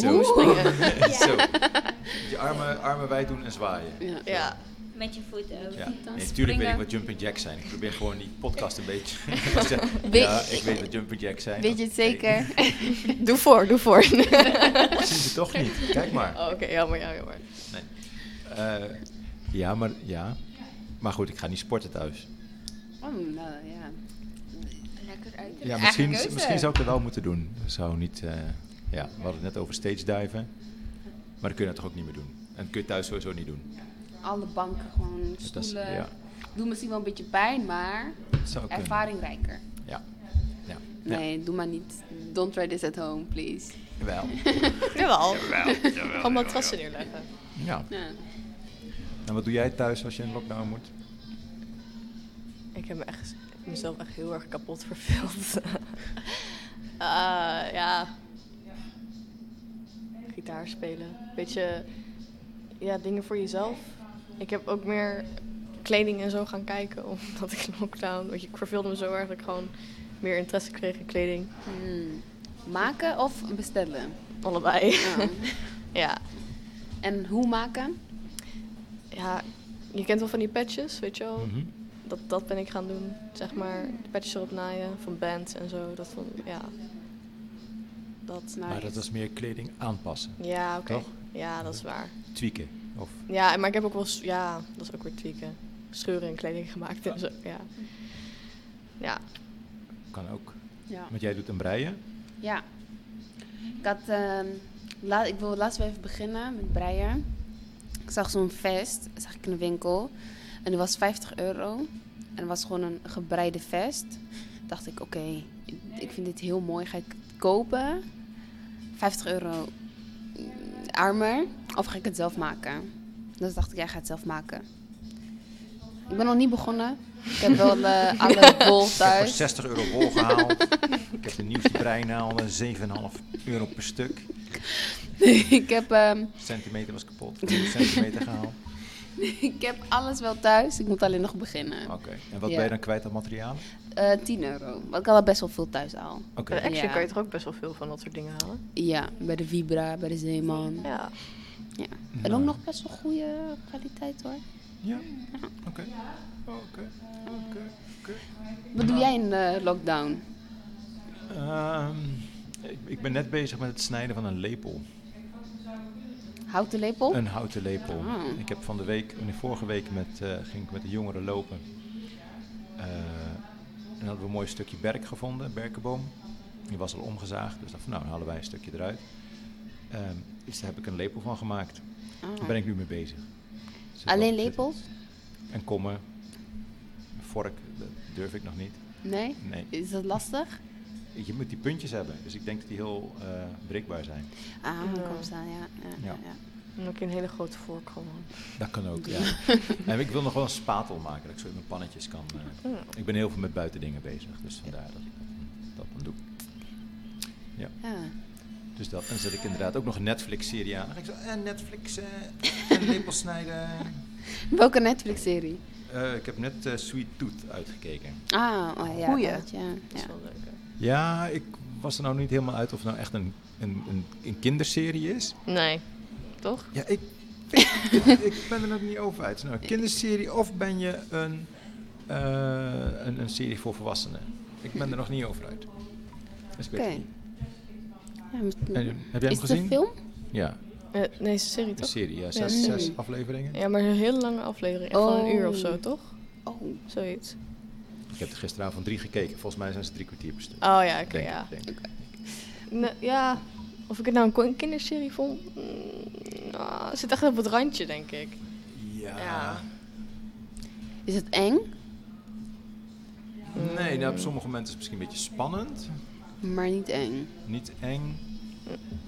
Zo. springen. zo. Je armen, armen wijd doen en zwaaien. ja. Ja. Met je voeten ook. Ja, nee, natuurlijk weet ik wat jumping jacks zijn. Ik probeer gewoon die podcast een beetje... Ja, ik weet wat jumping jacks zijn. Weet je het zeker? Doe voor, doe voor. Zien ze toch niet. Kijk maar. Oh, Oké, jammer, ja, jammer. Nee. Eh, ja, maar, ja. maar goed, ik ga niet sporten thuis. Oh, nou ja. Lekker uit. Ja, misschien, misschien zou ik dat wel moeten doen. Zou niet, eh, ja, we hadden het net over stage diven. Maar dat kun je toch ook niet meer doen. En dat kun je thuis sowieso niet doen. Alle banken, gewoon Dus dat is- stoelen. ja. Doe misschien wel een beetje pijn, maar ervaringrijker. Ja. ja. Ja. Nee, doe maar niet. Don't try this at home, please. Wel. Jawel. Gewoon matrassen neerleggen. Ja. Ja. En wat doe jij thuis als je in lockdown moet? Ik heb me echt, mezelf echt heel erg kapot verveeld. Eh, ja. Gitaar spelen. Beetje, ja, dingen voor jezelf. Ik heb ook meer kleding en zo gaan kijken, omdat ik in lockdown... Je, ik verveelde me zo erg dat ik gewoon meer interesse kreeg in kleding. Hmm. Maken of bestellen? Allebei. Ja. ja. En hoe maken? Ja, je kent wel van die patches, weet je wel? Mhm. Dat, dat ben ik gaan doen, zeg maar. De patches erop naaien van bands en zo. Dat van, ja. Dat. Maar dat is meer kleding aanpassen. Ja, oké. Toch? Ja, dat is waar. Tweaken. Of, Ja, maar ik heb ook wel, ja, dat is ook weer tweaken. Scheuren in kleding gemaakt en zo, ja. Ja, kan ook. Ja. Want jij doet een breien. Ja. Ik had, ehm, la- ik wil laatst wel even beginnen met breien. Ik zag zo'n vest, zag ik in de winkel. En die was 50 euro. En het was gewoon een gebreide vest. Dacht ik, oké, ik- ik vind dit heel mooi. Ga ik het kopen? 50 euro mm, armer. Of ga ik het zelf maken? Dus dacht ik, jij gaat het zelf maken. Ik ben nog niet begonnen. Ik heb wel eh, alle bol Ik heb voor thuis. 60 euro wol gehaald. ik heb de nieuwste breinaalden, 7,5 euro per stuk. ik heb... ehm, Centimeter was kapot. 4 centimeter gehaald. Ik heb alles wel thuis. Ik moet alleen nog beginnen. Oké. En wat Ja. ben je dan kwijt aan materialen? Eh 10 euro. Want ik had al best wel veel thuis al. Oké. bij Action Ja. kan je toch ook best wel veel van dat soort dingen halen? Ja, bij de Vibra, bij de Zeeman. Ja. Ja. En Nou. ook nog best wel goede kwaliteit hoor. Ja. Oké. Oké. Oké. Oké. Wat doe jij in de lockdown? Ehm, ik, ik ben net bezig met het snijden van een lepel. Houten lepel? Een houten lepel. Ah. Ik heb van de week, vorige week met, eh, ging ik met de jongeren lopen. Eh, en hadden we een mooi stukje berk gevonden, berkenboom. Die was al omgezaagd, dus dacht van nou, dan halen wij een stukje eruit. Dus daar heb ik een lepel van gemaakt. Ah. Daar ben ik nu mee bezig. Zit Alleen lepels? En kommen. Een vork, dat durf ik nog niet. Nee? Nee. Is dat lastig? Je moet die puntjes hebben, dus ik denk dat die heel eh, breekbaar zijn. Ah, Ja. kom staan, ja. ja, ja. Ja. ja. En ook een hele grote vork gewoon. Dat kan ook, ja. en ik wil nog wel een spatel maken, dat ik zo in mijn pannetjes kan. eh, Ja. Ik ben heel veel met buitendingen bezig, dus vandaar dat ik dat, dan doe. Ja, Ja. dus dat. En dan zet ik inderdaad ook nog een Netflix-serie aan. Dan ga ik zo, en Netflix, eh en lepels snijden. Welke Netflix-serie? Eh, ik heb net Sweet Tooth uitgekeken. Ah, oh, ja. Goeie. dat, ja. Dat is ja. wel leuk. Ja, ik was er nou niet helemaal uit of het nou echt een, een, een, een kinderserie is. Nee, toch? Ja, ik, ik, ik ben er nog niet over uit. Nou een kinderserie of ben je een, eh, een, een serie voor volwassenen? Ik ben er nog niet over uit. Dus Oké. Ja, En, heb jij hem is het gezien? een film? Ja, Eh, nee, is een serie een toch? serie. Ja, zes, een afleveringen. Ja, maar een hele lange aflevering. Echt van een uur of zo, Oh. toch? Oh, Zoiets. Ik heb er gisteravond drie gekeken. Volgens mij zijn ze drie kwartier per stuk. Oh ja, oké, Denk ik, ja. denk ja, of ik het nou een kinderserie vond? Mm, nou, het zit echt op het randje, denk ik. Ja. Ja. is het eng? Nee, nou, op sommige momenten is het misschien een beetje spannend. Maar niet eng. Niet eng.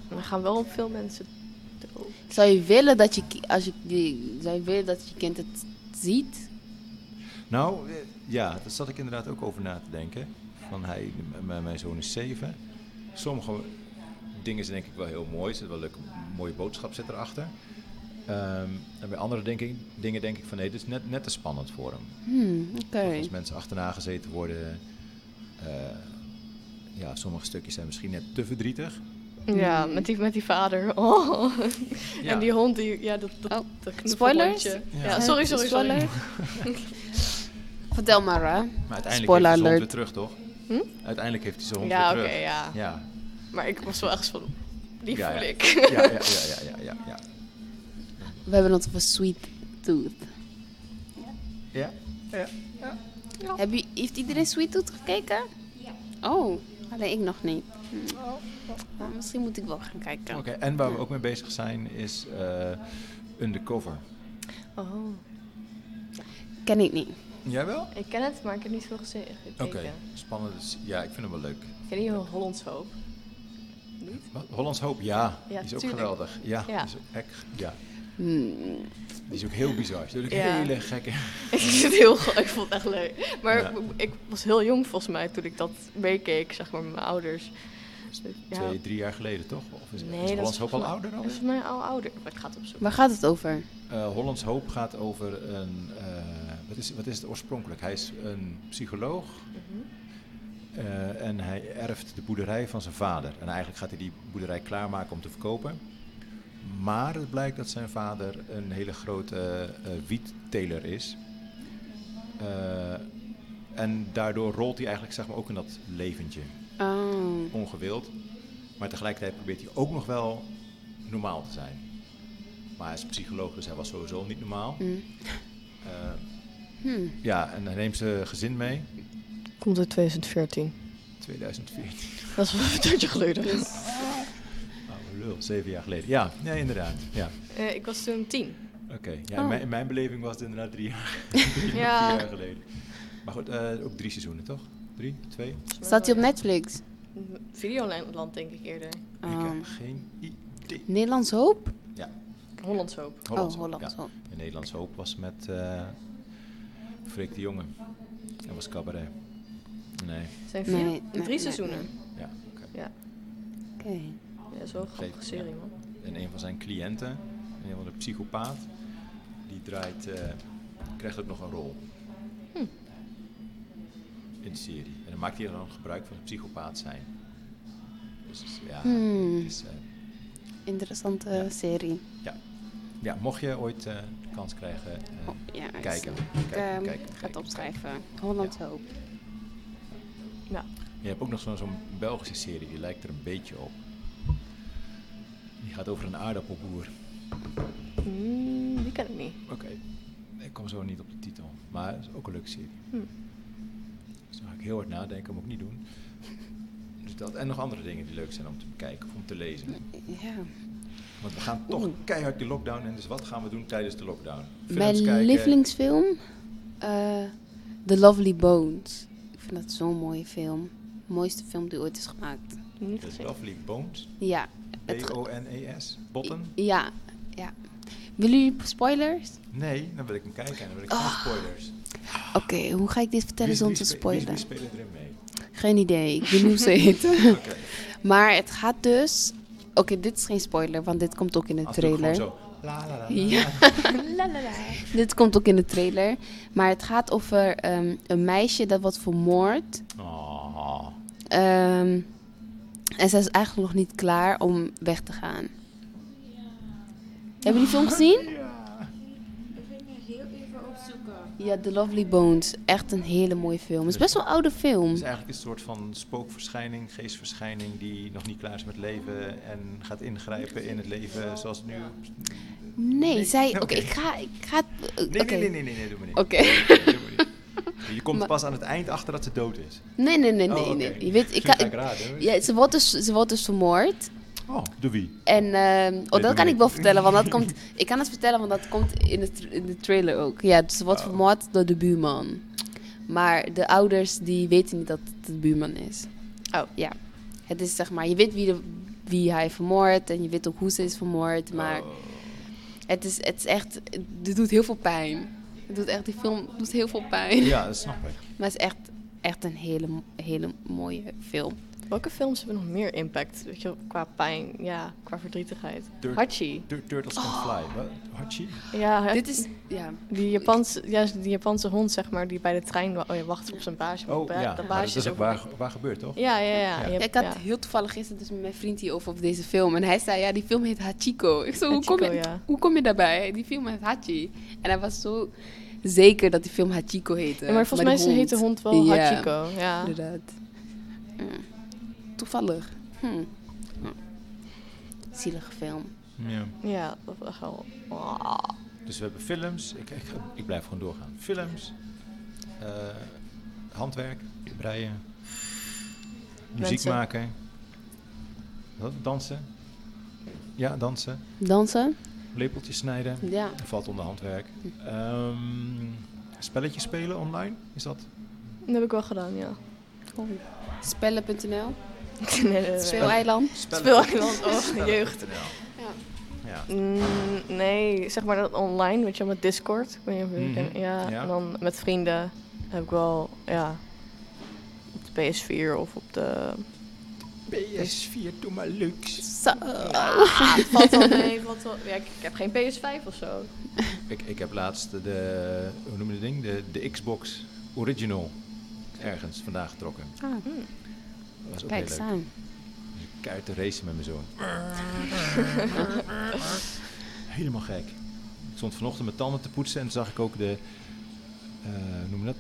Er gaan wel veel mensen dood. Zou je willen dat je, als je, die- zou je willen dat je kind het ziet? Nou, eh, ja, daar zat ik inderdaad ook over na te denken. Van hij, mijn zoon is zeven. Sommigen dingen zijn denk ik wel heel mooi. Er zit wel een leuke, mooie boodschap zit erachter. Ehm, en bij andere denk ik, dingen denk ik van nee, dit is net, net te spannend voor hem. Hmm, Als mensen achterna gezeten worden, eh, ja, sommige stukjes zijn misschien net te verdrietig. Ja, met die, met die vader. Oh. Ja. En die hond, die, ja, dat, dat, Oh, dat spoilers? Ja. Ja, sorry, sorry, sorry. spoiler? Vertel maar, hè. Maar uiteindelijk Spoiler heeft hij zijn hond alert. weer terug, toch? Hm? Uiteindelijk heeft hij zijn hond Ja, weer oké, terug. ja. Ja. Maar ik was wel echt van, die Ja, voel ja. ik. Ja, ja, ja, ja, ja, ja, ja. We hebben het over Sweet Tooth. Ja, ja. Heb je, heeft iedereen Sweet Tooth gekeken? Ja. Oh, alleen ik nog niet. Nou, misschien moet ik wel gaan kijken. Oké, en waar we ook mee bezig zijn is eh, Undercover. Oh, Ken ik niet. Jij wel? ik ken het, maar ik heb niet veel gekeken. Oké, spannend. Dus, ja, ik vind hem wel leuk. Ken je Hollands Hoop? Niet? Wat? Hollands Hoop, ja. Ja, die is ook geweldig. Ja, Ja. Die, is ook echt, ja. Hmm. die is ook heel bizar. Die is Ja. hele gekke... ik vind het heel ik vond het echt leuk. Maar Ja. ik was heel jong volgens mij toen ik dat meekeek, zeg maar, met mijn ouders. Ja. Twee, drie jaar geleden, toch? Of is, Nee, is dat Hollands Hoop al ouder dan? Dat is volgens mij al ouder. Maar ik ga het opzoeken. Waar gaat het over? Eh, Hollands Hoop gaat over een... eh, wat, is, wat is het oorspronkelijk? Hij is een psycholoog. Mhm. eh, en hij erft de boerderij van zijn vader. En eigenlijk gaat hij die boerderij klaarmaken om te verkopen. Maar het blijkt dat zijn vader een hele grote eh, wietteler is. Eh, en daardoor rolt hij eigenlijk zeg maar, ook in dat leventje. Oh. Ongewild. Maar tegelijkertijd probeert hij ook nog wel normaal te zijn. Maar hij is psycholoog, dus hij was sowieso niet normaal. Hmm. Eh, Hmm. ja, en hij neemt zijn gezin mee. Komt uit 2014. 2014. Dat is wel een tijdje geleden. Oh, lul, zeven jaar geleden. Ja, nee, inderdaad. Ja, Eh, ik was toen tien. oké. Ja, Oh. in, mijn, in mijn beleving was het inderdaad drie jaar, drie, Ja. vier jaar geleden. Maar goed, eh, ook drie seizoenen, toch? Drie? Twee? Staat hij op Netflix? Videoland denk ik eerder. Ik Oh. heb geen idee. Nederlands Hoop? Ja, Hollands Hoop. Hollands oh, Hoop, Hollands ja. Hoop. In Nederlands Hoop was met eh Freek de Jonge. Dat was cabaret. Nee, Het zijn vier, Nee, drie nee, seizoenen. nee. ja, oké. Ja. Oké. Ja, dat is wel een serie, ja. man. En een van zijn cliënten, een van de psychopaat, die draait, eh, krijgt ook nog een rol. Hm. In de serie. En dan maakt hij dan gebruik van het psychopaat zijn. Dus ja, Hmm. het is, eh, Interessante Ja. serie. ja, mocht je ooit eh, de kans krijgen, eh, Oh, ja, kijken. Ik Kijken, kijken, ga het opschrijven. Hollands Hoop. Ja. Je hebt ook nog zo'n zo'n Belgische serie, die lijkt er een beetje op. Die gaat over een aardappelboer. Mm, die ken ik niet. Oké, ik kom zo niet op de titel, maar het is ook een leuke serie. Hm. Dus dan ga ik heel hard nadenken, moet ik niet doen. Dus dat, en nog andere dingen die leuk zijn om te bekijken of om te lezen. Ja. Want we gaan toch Oeh. keihard die lockdown in, dus wat gaan we doen tijdens de lockdown? Films Mijn kijken. lievelingsfilm? eh The Lovely Bones. Ik vind dat zo'n mooie film. Mooiste film die ooit is gemaakt. The. Lovely Bones, Ja. B-O-N-E-S, Botten? ja, ja. Willen jullie spoilers? Nee, dan wil ik hem kijken en dan wil ik geen spoilers. Oké, hoe ga ik dit vertellen zonder te spe- wie- spoilen? Wie spelen erin mee? Geen idee, ik weet niet hoe ze heet. Oké. maar het gaat dus... Oké, dit is geen spoiler, want dit komt ook in de Als trailer. zo. La, la, la, la, Ja. la. Dit komt ook in de trailer. Maar het gaat over ehm, een meisje dat wordt vermoord. Oh. Ehm, en zij is eigenlijk nog niet klaar om weg te gaan. Hebben jullie die film gezien? Ja. Ik ging er heel even opzoeken. Ja, The Lovely Bones. Echt een hele mooie film. Het is best wel een oude film. Het is eigenlijk een soort van spookverschijning, geestverschijning die nog niet klaar is met leven en gaat ingrijpen in het leven zoals het nu... Nee, Nee, zij... Oké, ik ga... Ik ga nee, nee, nee, nee, nee, doe maar niet. Oké. Nee, doe maar niet. Je komt Maar- pas aan het eind achter dat ze dood is. Nee, nee, nee, nee. Oh, oké. nee. Je weet, ik ga ik raden. ja, ze wordt, dus, ze wordt dus vermoord. Oh, door wie? En ehm, oh, dat kan ik wel vertellen, want dat komt... Ik kan het vertellen, want dat komt in de, in de trailer ook. Ja, dus ze wordt Oh. vermoord door de buurman. Maar de ouders, die weten niet dat het de buurman is. Oh. Ja. Het is zeg maar, je weet wie, de, wie hij vermoordt en je weet ook hoe ze is vermoord. Maar Oh. het, is, het is echt... Het doet heel veel pijn. Doet echt, die film doet heel veel pijn. Ja, dat snap ik. Maar het is echt, echt een hele, hele mooie film. Welke films hebben nog meer impact? Weet je, qua pijn, ja, qua verdrietigheid. Tur- Hachi. Tur- Turtles Can Fly. Wat? Hachi? Ja, Dit is, ja. die Japanse, ja, die Japanse hond, zeg maar, die bij de trein oh, ja, wacht op zijn baasje. Oh ja, de maar baasje dat is ook waar, waar gebeurt, toch? Ja, ja, ja. Ik had ja. heel toevallig gisteren dus met mijn vriend hierover over deze film. En hij zei, ja, die film heet Hachiko. Ik zo, hoe, kom je, ja. hoe kom je daarbij? Die film heet Hachi. En hij was zo zeker dat die film Hachiko heette. Ja, maar volgens mij ze heet de hond wel Ja. Hachiko. Ja. Inderdaad. Ja. Toevallig. Hm. Hm. Zielige film. Ja. Ja, dat was wel... Dus we hebben films. Ik, ik, ik blijf gewoon doorgaan. Films. eh, handwerk. Breien. Muziek Mensen. maken. Dansen. Ja, dansen. Dansen? Lepeltjes snijden. Ja. Dat valt onder handwerk. Ehm spelletjes spelen online. Is dat? Dat heb ik wel gedaan, ja. Oh. Spellen.nl? nee, nee, nee, nee. Speeleiland? Speeleiland, oh, jeugd. Ja. ja. Mm, nee, zeg maar dat online, weet je wel, met Discord. Ik weet niet of Mhm, ja. En dan met vrienden heb ik wel, ja, op de PS4 of op de... PS4, doe maar luxe. Zo. Ah, valt wel mee, valt wel... Ja, ik, ik heb geen PS5 of zo. Ik, ik heb laatst de, hoe noem je dat ding? De, de Xbox Original ergens vandaag getrokken. Ah, Dat was ook kijk heel leuk. aan. Dus ik keihard te racen met mijn zoon. Helemaal gek. Ik stond vanochtend mijn tanden te poetsen en toen zag ik ook de, eh, hoe noem je dat?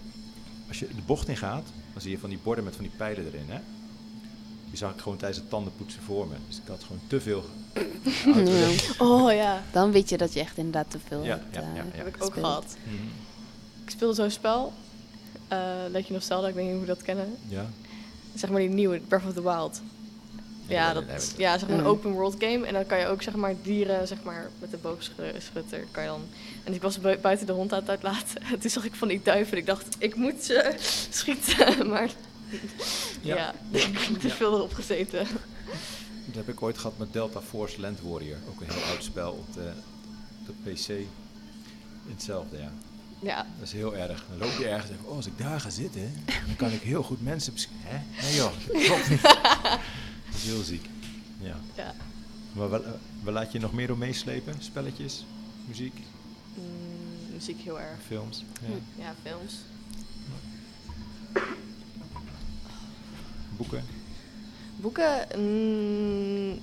Als je de bocht in gaat, dan zie je van die borden met van die pijlen erin, hè? Die zag ik gewoon tijdens het tandenpoetsen voor me. Dus ik had gewoon te veel. Oh ja, Dan weet je dat je echt inderdaad te veel Ja, hebt, ja, eh, ja, ja. heb ik ook gehad. Ik speelde zo'n spel, eh Legend of Zelda, ik weet niet jullie dat kennen. Ja. Zeg maar die nieuwe, Breath of the Wild. Ja, dat, ja zeg maar een Mm. open world game. En dan kan je ook zeg maar dieren zeg maar, met de boogschutter kan je dan... En ik was bui- buiten de hond aan het uitlaten. En toen zag ik van die duiven. Ik dacht, ik moet ze schieten. Maar ja, Ja. ik heb veel erop gezeten. Dat heb ik ooit gehad met Delta Force Land Warrior. Ook een heel oud spel op de, op de PC. Hetzelfde, ja. Ja, Dat is heel erg. Dan loop je ergens en denk, oh, als ik daar ga zitten, dan kan ik heel goed mensen beschermen. Hè? Nee joh, dat klopt niet. Dat is heel ziek. Ja. ja. Maar waar, waar laat je nog meer door meeslepen? Spelletjes, muziek, Mm, muziek heel erg. films? Ja. Ja, films. Boeken? Boeken, mm,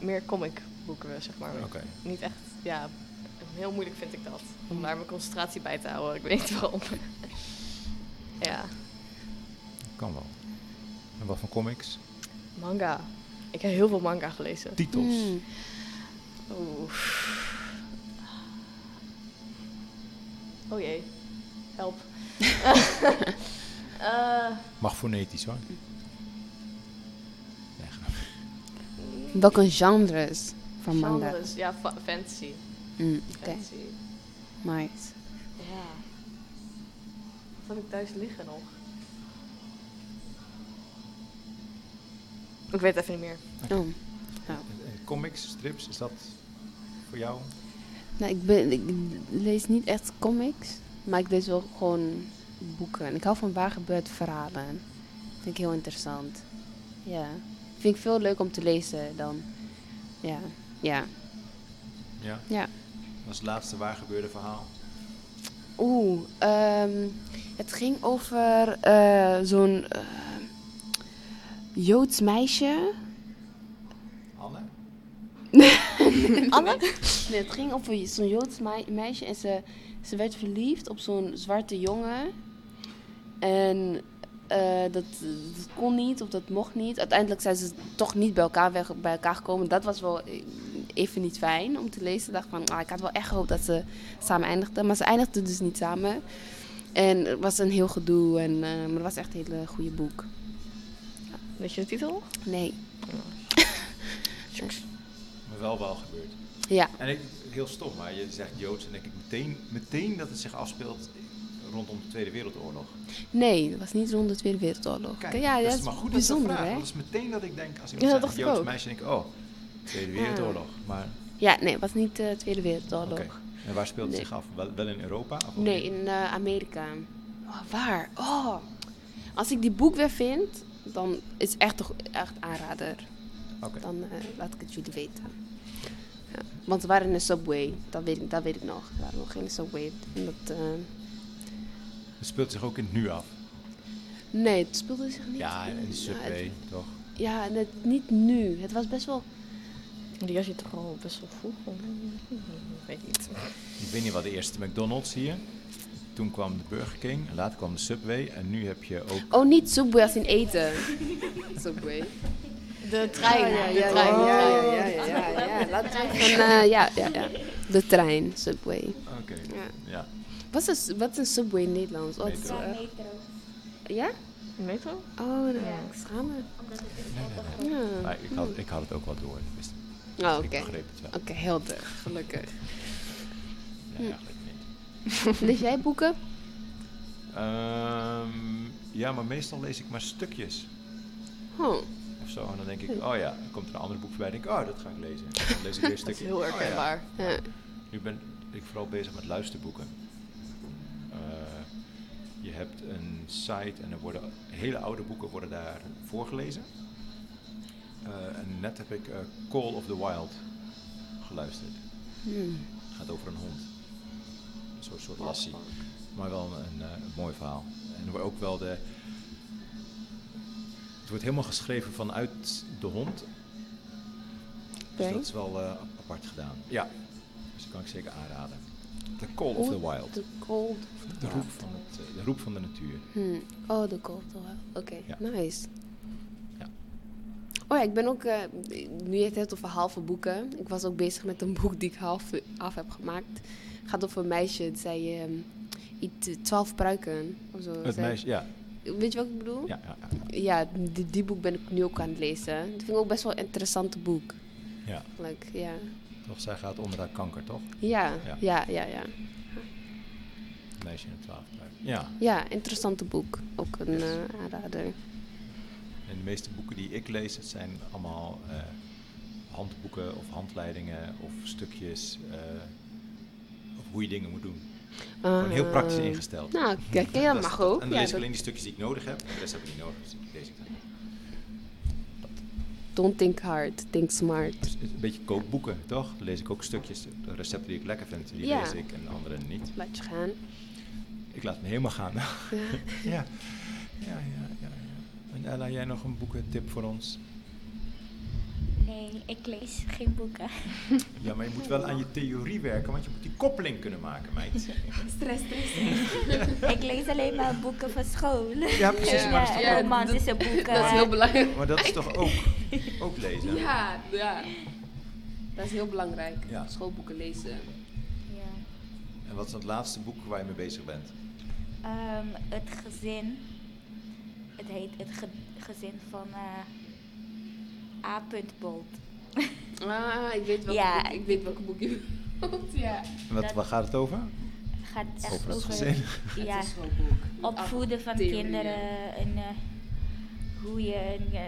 meer comic boeken, zeg maar. Oké. Niet echt, ja, heel moeilijk vind ik dat. Om daar mijn concentratie bij te houden. Ik weet niet waarom. ja, Kan wel. En wat voor comics? manga. Ik heb heel veel manga gelezen. Titels. Mm. Oeh. Oh jee, help. Eh, Mag fonetisch hoor. Welke genres van manga? genres, ja, fa- fantasy. Mm, Oké, fantasy. nice. Ja. Wat heb ik thuis liggen nog? Ik weet het even niet meer. Oh. Eh, Comics, strips, is dat voor jou? Nou, ik, ben, ik lees niet echt comics, maar ik lees wel gewoon boeken. En ik hou van waar gebeurt verhalen. Vind ik heel interessant. Ja. Vind ik veel leuk om te lezen dan. Ja. Ja. Ja. Ja. Het laatste waar gebeurde verhaal. Oeh, ehm, het ging over eh, zo'n eh, Joods meisje. Anne? Anne? Nee, het ging over zo'n Joods mei- meisje en ze, ze werd verliefd op zo'n zwarte jongen. En eh, dat, dat kon niet of dat mocht niet. Uiteindelijk zijn ze toch niet bij elkaar, weg, bij elkaar gekomen. Dat was wel even niet fijn om te lezen. Ik dacht van, ah, ik had wel echt gehoopt dat ze samen eindigden. Maar ze eindigden dus niet samen. En het was een heel gedoe. En, eh, maar het was echt een hele goede boek. Weet je de titel? Nee. Maar wel wel gebeurd. Ja. En ik, heel stom, maar je zegt Joods en denk ik meteen, meteen dat het zich afspeelt rondom de Tweede Wereldoorlog. Nee, het was niet rond de Tweede Wereldoorlog. Kijk, ja, dat dat is maar goed dat bijzonder, dat want Dat is meteen dat ik denk, als Ja, iemand dat zegt dacht ik Joods ook. meisje, denk ik, oh, Tweede Wereldoorlog. Maar, Ja, nee, het was niet de Tweede Wereldoorlog. En waar speelt het Nee. zich af? Wel, wel in Europa? Of Nee, in eh, Amerika. Oh, waar? Oh. Als ik die boek weer vind, dan is het echt toch echt aanrader. Oké. Dan eh, laat ik het jullie weten. Ja. Want we waren in de Subway, dat weet ik, dat weet ik nog. We waren nog in de Subway. En dat, eh, Het speelt zich ook in het nu af. nee, het speelde zich niet. Ja, in de subway, het- toch? Ja, en het, niet nu. Het was best wel... Die was je toch al best wel vroeg? Ik weet niet. Ik weet niet wat de eerste McDonald's hier. Toen kwam de Burger King, en later kwam de Subway. En nu heb je ook... Oh, niet Subway als in eten. Subway. De trein. Oh, ja, de ja, trein. ja, ja, ja, ja, ja, ja. Laten we even, eh, ja, ja, ja. De trein, Subway. Oké, Ja. ja. Wat is, wat is een Subway in Nederlands? Oh, het is, Metro. Ja, metro. ja? Metro? Oh, nou, Ja. ik Ja. Maar ik had, ik had het ook wel door. Ik, wist, Oh, ik oké. begreep het wel. Oké, helder. Gelukkig. Nee, eigenlijk niet. Lees jij boeken? Ehm, ja, maar meestal lees ik maar stukjes. Oh. Of zo. En dan denk ik, oh ja, dan komt er een ander boek voorbij. denk ik, oh, dat ga ik lezen. En dan lees ik weer een Dat is stukje. heel Oh, ja. herkenbaar. Ja. Nu ben ik vooral bezig met luisterboeken. Je hebt een site en er worden hele oude boeken worden daar voorgelezen. Eh, en net heb ik eh, Call of the Wild geluisterd. Hmm. Het gaat over een hond. Een soort, soort lassie. Maar wel een, eh, een mooi verhaal. En er wordt ook wel de. Het wordt helemaal geschreven vanuit de hond. Dus dat is wel apart gedaan. Ja, dus dat kan ik zeker aanraden. The Call of the Wild. The cold. De roep van, de roep van de natuur. Hmm. Oh, de of wild. Oké, Ja. nice. Ja. Oh ja, ik ben ook, eh, nu je het hebt over halve boeken. Ik was ook bezig met een boek die ik half af heb gemaakt. Het gaat over een meisje, zij ehm iets, twaalf pruiken of zo. Het meisje, ja. Weet je wat ik bedoel? Ja, ja, ja. Ja, die, die boek ben ik nu ook aan het lezen. Dat vind ik ook best wel een interessant boek. ja. Like, ja. Toch, zij gaat onder haar kanker, toch? Ja, Ja. ja, ja, ja. Het meisje in het twaalf. Ja. Ja, interessante boek. Ook een Yes. eh, aanrader. En de meeste boeken die ik lees, het zijn allemaal eh, handboeken of handleidingen of stukjes eh, over hoe je dingen moet doen. Gewoon heel praktisch ingesteld. Nou, kijk, ja, dat mag ook. En dan Ja, lees ik alleen die stukjes die ik nodig heb. En de rest heb ik niet nodig, dus die lees ik dan. Don't think hard, think smart. Dus een beetje kookboeken, toch? Dan lees ik ook stukjes, de recepten die ik lekker vind, die Ja. lees ik en de andere niet. Laat je gaan. Ik laat me helemaal gaan. Ja. ja. Ja, ja, ja, ja. En Ella, jij nog een boekentip voor ons? Nee, ik lees geen boeken. Ja, maar je moet wel aan je theorie werken, want je moet die koppeling kunnen maken, meid. Stress, stress. ik lees alleen maar boeken van school. Ja, precies, Ja, maar dat is toch ja, ook- romantische boeken. Dat is heel belangrijk. Maar dat is toch ook, ook lezen? Ja, ja. Dat is heel belangrijk. Ja. Schoolboeken lezen. Ja. En wat is dan het laatste boek waar je mee bezig bent? Ehm, het gezin. Het heet het ge- gezin van eh A. Bolt. Ah, ik weet welke, Ja. boek, ik weet welke boek je bedoelt. Ja. Wat, Dat- waar gaat het over? Gaat echt Over het over gezin. Ja, Het opvoeden van kinderen en eh, hoe je een, eh,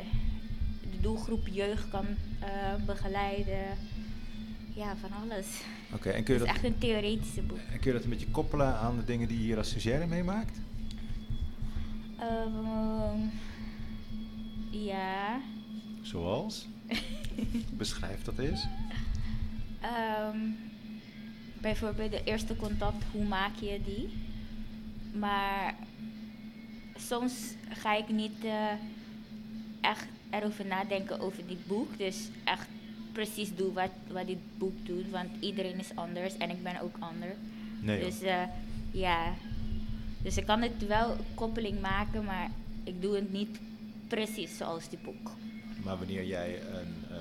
de doelgroep jeugd kan eh, begeleiden. Ja, van alles. Oké, en kun je Het is dat echt een theoretische boek. En kun je dat een beetje koppelen aan de dingen die je hier als stagiaire meemaakt? Ehm, ja. Zoals? Beschrijf dat eens. Ehm, bijvoorbeeld de eerste contact, hoe maak je die? Maar soms ga ik niet eh, echt erover nadenken over dit boek. Dus echt precies doen wat, wat dit boek doet. Want iedereen is anders en ik ben ook anders. Nee, dus eh, ja. Dus ik kan het wel koppeling maken, maar ik doe het niet precies zoals die boek. maar wanneer jij een eh,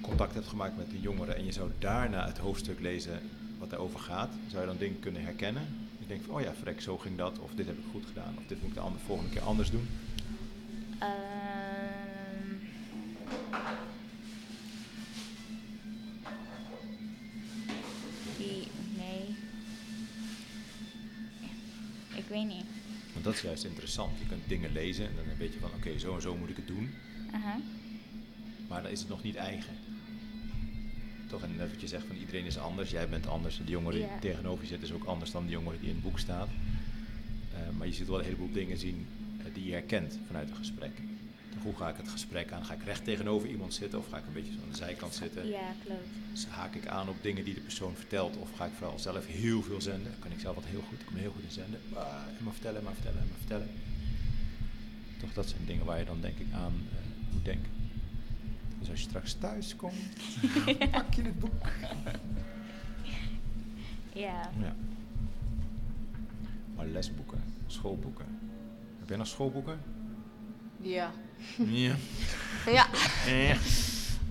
contact hebt gemaakt met een jongere en je zou daarna het hoofdstuk lezen wat daarover gaat, zou je dan dingen kunnen herkennen? Je denkt van, oh ja, frek, zo ging dat, of dit heb ik goed gedaan, of dit moet ik de andere, volgende keer anders doen. Ehm, die, nee. Ik weet niet. Want dat is juist interessant. Je kunt dingen lezen en dan weet je van, oké, zo en zo moet ik het doen. Maar dan is het nog niet eigen. Toch, en net wat je zegt van iedereen is anders, jij bent anders. De jongere die tegenover je zit is ook anders dan de jongere die in het boek staat. Eh, maar je zult wel een heleboel dingen zien eh, die je herkent vanuit een gesprek. Hoe ga ik het gesprek aan? Ga ik recht tegenover iemand zitten of ga ik een beetje zo aan de zijkant zitten? Ja, klopt. Dus haak ik aan op dingen die de persoon vertelt of ga ik vooral zelf heel veel zenden? Kan ik zelf wat heel goed, ik kan heel goed in zenden. Ah, en maar vertellen, en maar vertellen, en maar vertellen. Toch, dat zijn dingen waar je dan denk ik aan eh, moet denken. Dus als je straks thuis komt, pak je het boek. Ja. Ja. Maar lesboeken, schoolboeken. Heb jij nog schoolboeken? Ja. Ja. Ja. Eh,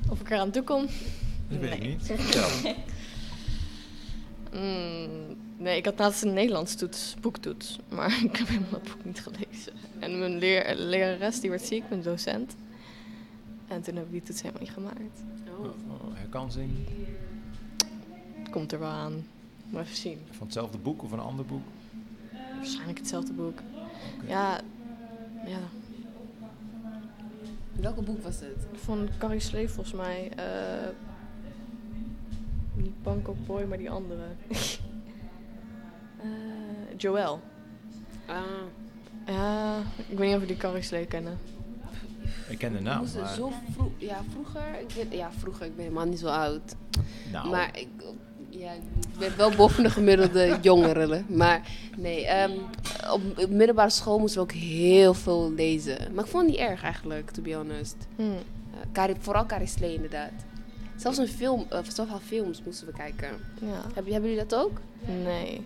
Of ik eraan toe kom? dat weet ik Nee. niet. Vertel. Mm, nee, ik had laatst een Nederlands toets, boektoets, maar ik heb helemaal dat boek niet gelezen. En mijn leer, lerares die werd ziek, mijn docent. En toen heb ik die toets helemaal niet gemaakt. Oh, oh, herkansing Komt er wel aan. Maar even zien. van hetzelfde boek of een ander boek? Waarschijnlijk hetzelfde boek. Ja, ja. Welke boek was het? Van Carrie Sleef volgens mij. eh niet Bangkok Boy, maar die andere. Eh Joël. Ah, Ja, ik weet niet of we die Carrie Sleef kennen. Ik ken de naam, maar... zo vroeg, ja, vroeger, ik ben, ja, vroeger, ik ben helemaal niet zo oud. Nou, Maar ik, ja, ik ben wel boven de gemiddelde jongeren. Maar nee, ehm, op, op middelbare school moesten we ook heel veel lezen. Maar ik vond het niet erg eigenlijk, to be honest. Hm. Uh, Carrie, vooral Carrie Slee inderdaad. Zelfs een film, uh, zelfs al films moesten we kijken. Ja. Heb, hebben jullie dat ook? Nee,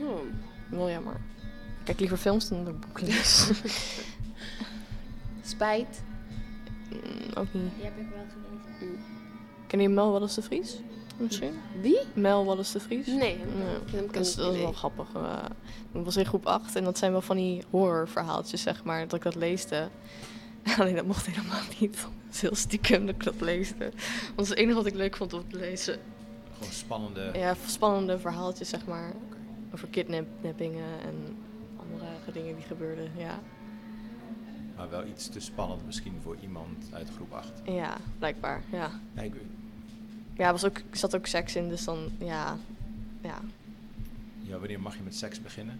Oh. wel jammer. Ik kijk liever films dan dat boeken lees. Spijt. Mm, ook niet. Die heb ik wel gelezen. Ken je Mel Wallace de Vries? Misschien? Wie? Mel Wallace de Vries? Nee, hem, Ja. Dat is, dat wel grappig. eh. ik was in groep 8 en dat zijn wel van die horrorverhaaltjes, zeg maar, dat ik dat leesde. Alleen dat mocht helemaal niet. Dat is heel stiekem dat ik dat leesde. Want dat is het enige wat ik leuk vond om te lezen. gewoon spannende... Ja, spannende verhaaltjes, zeg maar. Over kidnappingen en andere dingen die gebeurden. Ja, Maar wel iets te spannend misschien voor iemand uit groep 8. ja blijkbaar. Ja, Nee, ik, ja er was ook, zat ook seks in, dus dan, ja. Ja, ja, wanneer mag je met seks beginnen?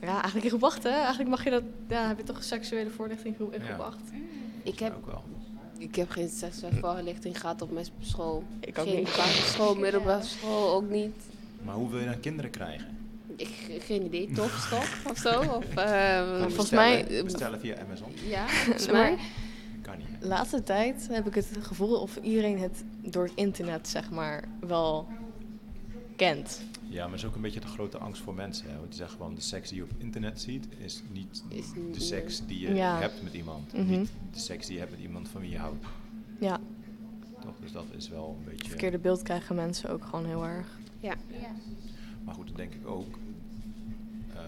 Ja eigenlijk in groep 8, hè? Eigenlijk mag je dat, ja, heb je toch seksuele voorlichting in groep, in groep Ja. 8. Ik heb, Ook wel. ik heb geen seksuele voorlichting gehad op mijn school. Ik ook geen niet. basisschool, middelbare school ook niet. Maar hoe wil je dan kinderen krijgen? Ik, geen idee, topstop of zo? Of, ehm, volgens Bestellen- mij- Bestellen via Amazon? Ja, volgens mij. De laatste tijd heb ik het gevoel of iedereen het door het internet, zeg maar, wel kent. Ja, maar het is ook een beetje de grote angst voor mensen. Hè? Want die zeggen gewoon, de seks die je op internet ziet, is niet Is de seks die je Ja. hebt met iemand. Mhm. Niet de seks die je hebt met iemand van wie je houdt. Ja, Toch? Dus dat is wel een beetje... het verkeerde beeld krijgen mensen ook gewoon heel erg. Ja. Ja. Maar goed, dan denk ik ook... eh,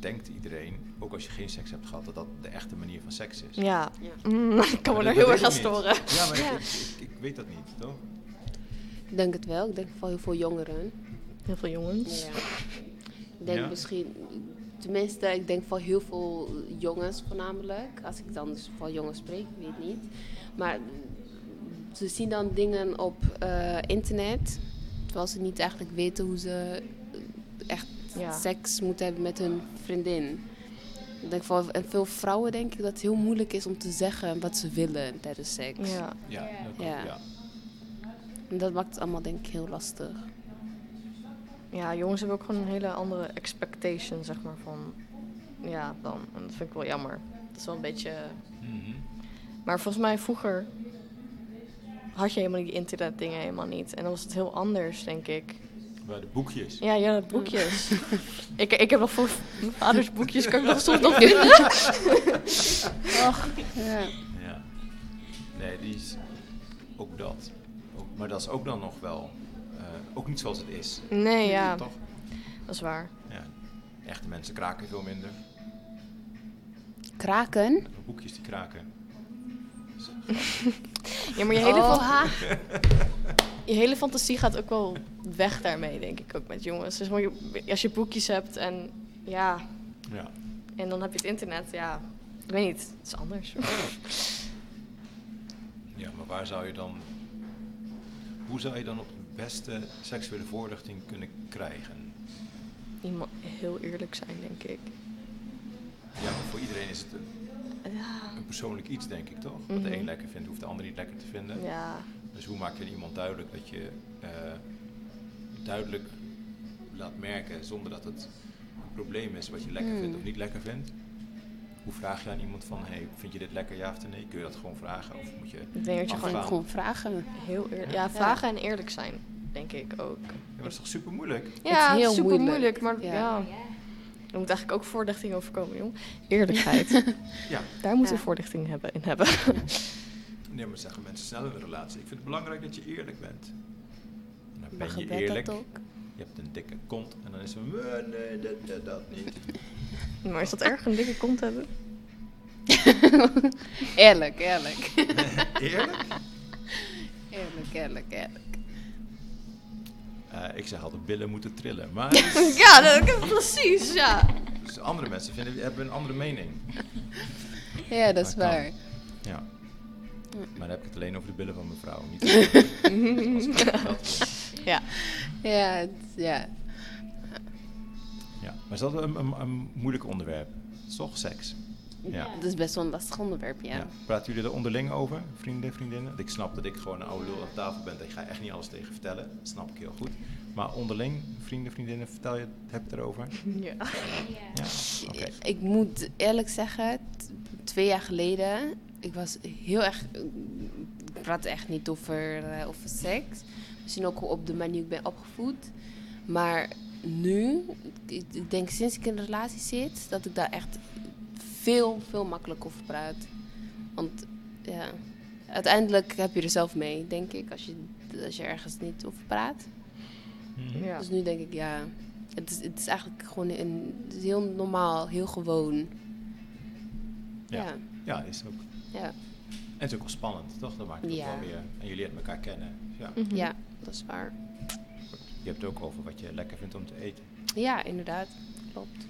denkt iedereen, ook als je geen seks hebt gehad, dat dat de echte manier van seks is. Ja, Ja. Mm, ik kan me er dat- heel erg aan storen. Ja, maar Ja. Ik, ik, ik weet dat niet, toch? Ik denk het wel. Ik denk voor heel veel jongeren. Heel veel jongens. Ja. Ik denk Ja? misschien, tenminste, ik denk voor heel veel jongens voornamelijk. Als ik dan dus voor jongens spreek, ik weet niet. Maar ze zien dan dingen op eh, internet, terwijl ze niet eigenlijk weten hoe ze echt Ja. seks moeten hebben met hun vriendin. Ik denk voor en veel vrouwen denk ik dat het heel moeilijk is om te zeggen wat ze willen tijdens seks. Ja. Ja, Ja. dat ja. En dat maakt het allemaal denk ik heel lastig. ja, jongens hebben ook gewoon een hele andere expectation, zeg maar, van... Ja, dan. En dat vind ik wel jammer. Dat is wel een beetje... Mhm. Maar volgens mij vroeger had je helemaal die internetdingen helemaal niet. En dan was het heel anders, denk ik. Bij de boekjes. Ja, ja, de boekjes. ik, ik heb nog voor mijn vaders boekjes, kan ik nog soms nog vinden. Ja. Ja. Nee, die is ook dat. Ook, maar dat is ook dan nog wel, eh, ook niet zoals het is. Nee, ja, Toch? dat is waar. Ja. Echte mensen kraken veel minder. Kraken? Boekjes die kraken. Ja, maar je hele, Oh. Je hele fantasie gaat ook wel weg daarmee, denk ik, ook met jongens. Dus als je boekjes hebt en ja, Ja. en dan heb je het internet, ja, ik weet niet, het is anders. ja, maar waar zou je dan... Hoe zou je dan op de beste seksuele voorlichting kunnen krijgen? iemand heel eerlijk zijn, denk ik. Ja, maar voor iedereen is het een, Ja. een persoonlijk iets, denk ik toch? Wat de Mhm. een lekker vindt, hoeft de ander niet lekker te vinden. Ja. Dus hoe maak je iemand duidelijk dat je eh, duidelijk laat merken zonder dat het een probleem is wat je lekker Hmm. vindt of niet lekker vindt? Hoe vraag je aan iemand van, hey, vind je dit lekker, ja of nee? Kun je dat gewoon vragen of moet je... Ik denk dat je gewoon vragen. heel eerlijk... Ja, vragen en eerlijk zijn, denk ik ook. Ja, maar dat is toch super moeilijk? Ja, heel super moeilijk. moeilijk, maar Ja. ja. Er moet eigenlijk ook voorlichting over komen, jong. Eerlijkheid. Ja. Daar moeten Ja. we voorlichting hebben, in hebben. Nee, maar zeggen mensen snel in een relatie. Ik vind het belangrijk dat je eerlijk bent. En dan ben je eerlijk. dat ook? Je hebt een dikke kont en dan is het van, "Eh, nee, dat, dat, dat niet. maar is dat erg, een dikke kont hebben? eerlijk, eerlijk. Eerlijk? Eerlijk, eerlijk, eerlijk. Eh, ik zeg altijd, billen moeten trillen. Maar Ja, dat, precies, ja. dus andere mensen vinden, hebben een andere mening. Ja, dat is waar. Ja. Maar dan heb ik het alleen over de billen van mijn vrouw. Niet dat, Ja. Ja, het- ja. ja. Maar is dat een, een, een moeilijk onderwerp? Toch seks? Ja. Dat is best wel een lastig onderwerp, ja. Ja. Praten jullie er onderling over, vrienden, vriendinnen? Ik snap dat ik gewoon een oude lul aan tafel ben. Ik ga echt niet alles tegen vertellen. Dat snap ik heel goed. Maar onderling, vrienden, vriendinnen, vertel je, heb je het erover? ja. Ja. Ik moet eerlijk zeggen, twee jaar geleden, ik was heel erg. Ik praat echt niet over, eh, over seks. Misschien ook op de manier ik ben opgevoed. Maar nu, ik, ik denk sinds ik in een relatie zit, dat ik daar echt veel, veel makkelijker over praat. Want ja, uiteindelijk heb je er zelf mee, denk ik, als je, als je ergens niet over praat. Mhm. ja. Dus nu denk ik, ja, het is, het is eigenlijk gewoon een, het is heel normaal, heel gewoon. Ja. Ja, Ja, is ook. Ja, En het is ook wel spannend, toch? Dat maakt het Ja. ook wel weer. En je leert elkaar kennen. Ja. Mhm. ja, dat is waar. Je hebt het ook over wat je lekker vindt om te eten. Ja, inderdaad, klopt.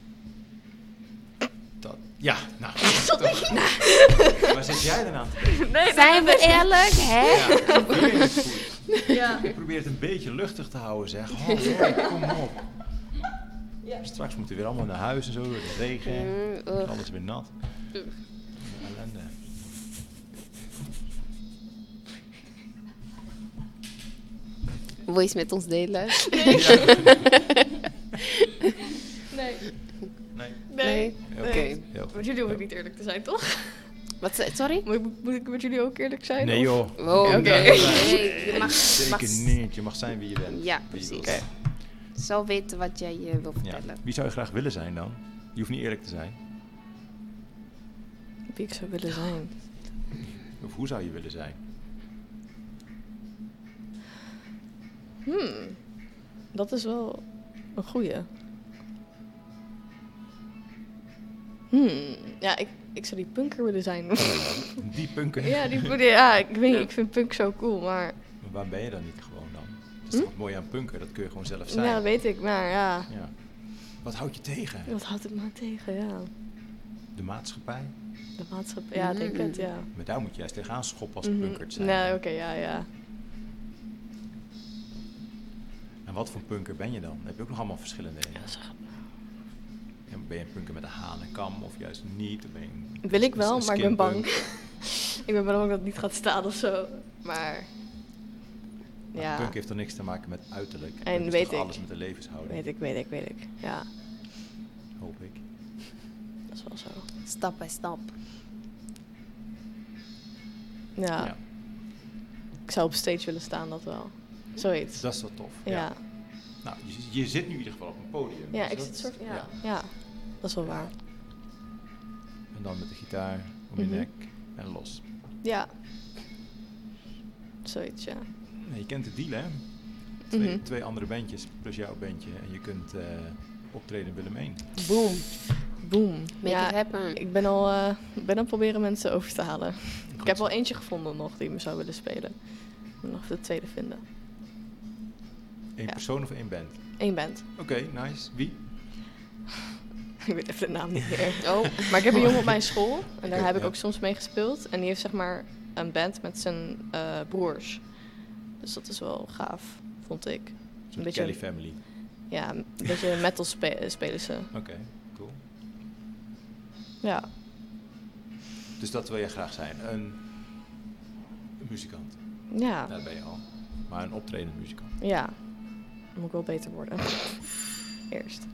Dat, ja, nou. Waar zit jij dan aan te denken? Nee, Zijn we eerlijk, hè? Ja, probeer het goed. Ja. Probeer het een beetje luchtig te houden, zeg. Oh, sorry, kom op. Straks moeten we weer allemaal naar huis en zo, door de regen. Mm. Alles weer nat. Ugh. Ellende. Wil je eens met ons delen? Ja. Nee. Nee. Nee. Oké. Met jullie hoef ik niet eerlijk te zijn, toch? Wat sorry? Moet ik, moet ik met jullie ook eerlijk zijn? Nee joh. Oh, Oké. nee, nee, je mag, je Zeker mag niet. Je mag zijn wie je bent. Ja, je precies. zelf weten wat jij eh, wil Ja. vertellen. Wie zou je graag willen zijn dan? Je hoeft niet eerlijk te zijn. Wie ik zou willen zijn. Of hoe zou je willen zijn? Hmm. Dat is wel een goeie. Hmm. Ja, ik, ik zou die punker willen zijn. Die punken. ja, die, ja, ik weet niet, ik vind punk zo cool, maar... Maar waar ben je dan niet gewoon dan? Dat is toch het mooie aan punken, dat kun je gewoon zelf zijn. Hm? Ja, dat weet ik, maar ja. Ja. Wat houdt je tegen? Wat houdt het maar tegen, ja. De maatschappij? De maatschappij, ja, ik denk het, ja. Maar daar moet je juist tegenaan schoppen als Mhm. punkert zijn. Nee, oké, ja, ja. En wat voor punker ben je dan? Dan heb je ook nog allemaal verschillende. En ben je een punker met een hanenkam of juist niet? Ben je een- Wil ik wel, maar ik ben bang. ik ben bang dat het niet gaat staan of zo. Maar, Maar ja. Punk heeft er niks te maken met uiterlijk. En Punk is weet toch ik. alles met de levenshouding. Weet ik, weet ik, weet ik. Ja, Hoop ik. dat is wel zo. Stap bij stap. Ja, Ja. ik zou op stage willen staan, dat wel. Zoiets. Dat is wel tof. ja. Nou, je, je zit nu in ieder geval op een podium. Ja, ik dat zit is- soort ja, ja. dat is wel waar. En dan met de gitaar om je Mhm. nek en los. Ja. Zoiets, ja. Nee, je kent de deal, hè? Twee, Mhm. twee andere bandjes plus jouw bandje. En je kunt eh, optreden in Willemijn. Boom. Boom. Make ja, it happen. ik ben al, eh, ben aan het proberen mensen over te halen. Goed Ik heb wel eentje gevonden nog die me zou willen spelen. Ik moet nog de tweede vinden. Eén ja. persoon of één band? Eén band. Oké, nice. Wie? ik weet even de naam niet meer. Oh, Maar ik heb een jongen op mijn school en daar heb ik ook soms mee gespeeld. En die heeft zeg maar een band met zijn eh, broers. Dus dat is wel gaaf, vond ik. Zo'n beetje- Kelly Family. Ja, een beetje metal spe- spelen ze. Oké, cool. Ja. Dus dat wil je graag zijn. Een, een muzikant. Ja. Nou, dat ben je al. Maar een optredend muzikant. Ja. Moet ik wel beter worden. Eerst.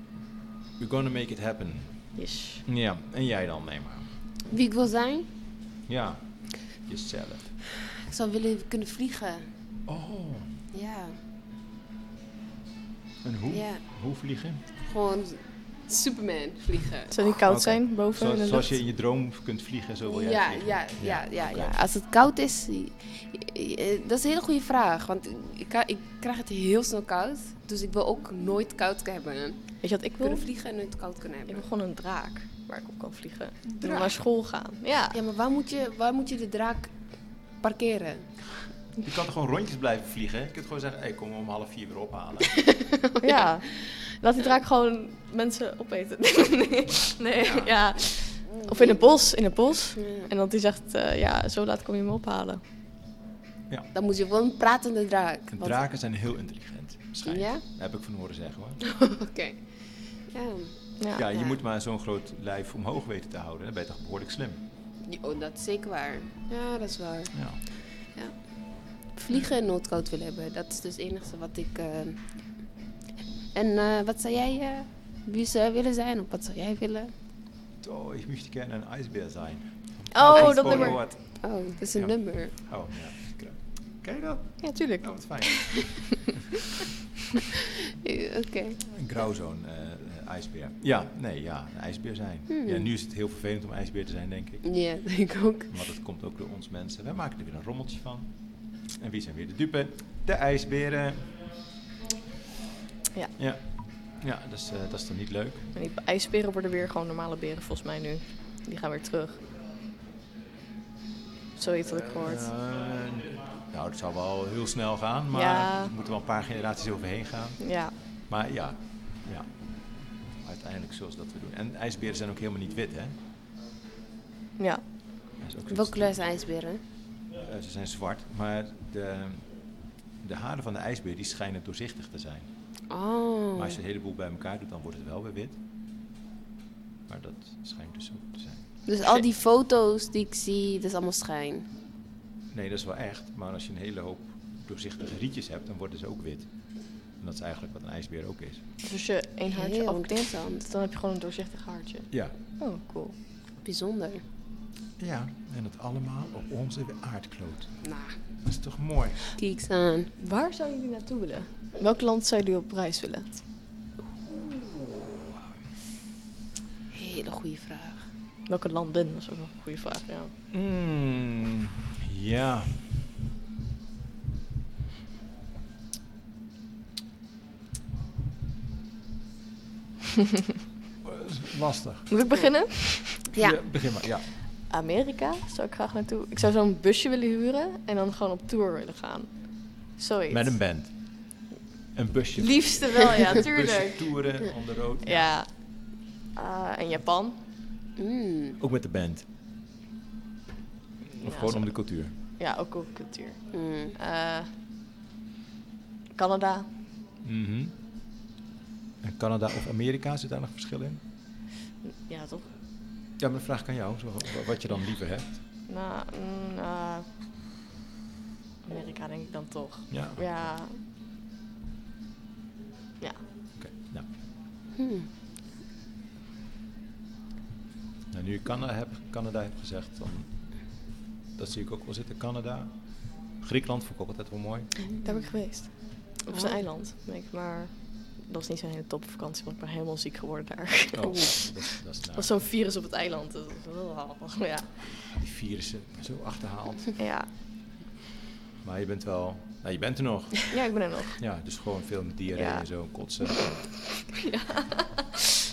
You're gonna make it happen. Yes. Ja, en jij dan, neem maar. Wie ik wil zijn? Ja, jezelf. Ik zou willen kunnen vliegen. Oh, Ja, en hoe? ja. Hoe vliegen? Gewoon Superman vliegen. Zou het niet koud zijn boven in Zoals, de zoals je in je droom kunt vliegen, zo wil jij Ja, vliegen. ja, ja, ja, ja. Als het koud is, dat is een hele goede vraag. Want ik, ik krijg het heel snel koud. Dus ik wil ook nooit koud hebben. Weet je wat ik wil? Kunnen vliegen en nooit koud kunnen Ik hebben. wil gewoon een draak waar ik op kan vliegen. Ik Draak? naar school gaan. Ja. Ja, maar waar moet je, waar moet je de draak parkeren? Je kan toch gewoon rondjes blijven vliegen? Je kunt gewoon zeggen, hey, kom om half vier weer ophalen. ja. Laat die draak gewoon mensen opeten. nee, nee, ja. Of in het bos, in het bos. En dat die zegt, eh, ja, zo laat kom je me ophalen. Dan moet je wel een pratende draak. Want- draken zijn heel intelligent, schijnt. Ja? Dat heb ik van horen zeggen hoor. Oké. Ja. Ja. Ja, je Ja. moet maar zo'n groot lijf omhoog weten te houden. Dan ben je toch behoorlijk slim. Oh, dat is zeker waar. Ja, dat is waar. Ja. Vliegen en noodkoud willen hebben. Dat is dus het enige wat ik... eh, En eh, wat zou jij... eh, wie zou willen zijn? Of wat zou jij willen? Oh, ik möchte gerne een ijsbeer zijn. Oh, dat nummer. gehoord? Oh, dat is een Ja. nummer. Oh, ja. Ken je dat? Ja, tuurlijk. Oh, wat fijn. Eh, Oké. Een grauwzoon eh, ijsbeer. Ja, nee, ja, een ijsbeer zijn. Hmm. Ja, nu is het heel vervelend om ijsbeer te zijn, denk ik. Ja, denk ik ook. Maar dat komt ook door ons mensen. Wij maken er weer een rommeltje van. En wie zijn weer de dupe? De ijsberen. Ja. Ja, ja dat, is, eh, dat is dan niet leuk. En die ijsberen worden weer gewoon normale beren volgens mij nu. Die gaan weer terug. Zoiets had ik gehoord. Eh, nou, dat zou wel heel snel gaan, maar Ja. er moeten wel een paar generaties overheen gaan. Ja. Maar ja, ja. uiteindelijk zoals dat we doen. En ijsberen zijn ook helemaal niet wit, hè? Ja. Dat is ook Welke kleur zijn ijsberen? Eh, ze zijn zwart, maar de, de haren van de ijsbeer die schijnen doorzichtig te zijn. Oh. Maar als je een heleboel bij elkaar doet, dan wordt het wel weer wit. Maar dat schijnt dus ook te zijn. Dus al die foto's die ik zie, dat is allemaal schijn. Nee, dat is wel echt. Maar als je een hele hoop doorzichtige rietjes hebt, dan worden ze ook wit. En dat is eigenlijk wat een ijsbeer ook is. Dus als je één haartje Heel afknipt, dan heb je gewoon een doorzichtig haartje. Ja. Oh, cool. Bijzonder. Ja, en dat allemaal op onze aardkloot. Nou, Dat is toch mooi? kieks aan. Waar zou jullie naartoe willen? Welk land zou jullie op reis willen? Hele goede vraag. Welke landen? Dat is ook nog een goede vraag, ja. Mm, ja. Lastig. Moet ik beginnen? Ja. begin maar. Ja. Amerika zou ik graag naartoe. Ik zou zo'n busje willen huren en dan gewoon op tour willen gaan. Zoiets. Met een band. Een busje. Liefste wel, ja, Busje tuurlijk. toeren on the road. Ja. Ah, en Japan. Mm. Ook met de band. Of Ja, gewoon zo. om de cultuur. Ja, ook ook cultuur. Mm. Eh, Canada. Mhm. En Canada of Amerika, zit daar nog verschil in? Ja, toch? Ja, maar dan vraag ik aan jou, zo, wat je dan liever hebt. Nou, mm, eh, Amerika denk ik dan toch. Ja, Ja. Ja. Hmm. nou, nu je Canada hebt, Canada hebt gezegd, dan, dat zie ik ook wel zitten. Canada. Griekenland vond ik ook altijd wel mooi. Daar ben ik geweest. Op Oh. zijn eiland, ben ik, maar dat was niet zo'n hele topvakantie, want ik ben helemaal ziek geworden daar. Oh, dat, is- dat is was zo'n virus op het eiland. dus- Ja. Die virussen zo achterhaald. Ja. Maar je bent wel, nou je bent er nog. ja, ik ben er nog. Ja, dus gewoon veel met diarree Ja. en zo, en kotsen.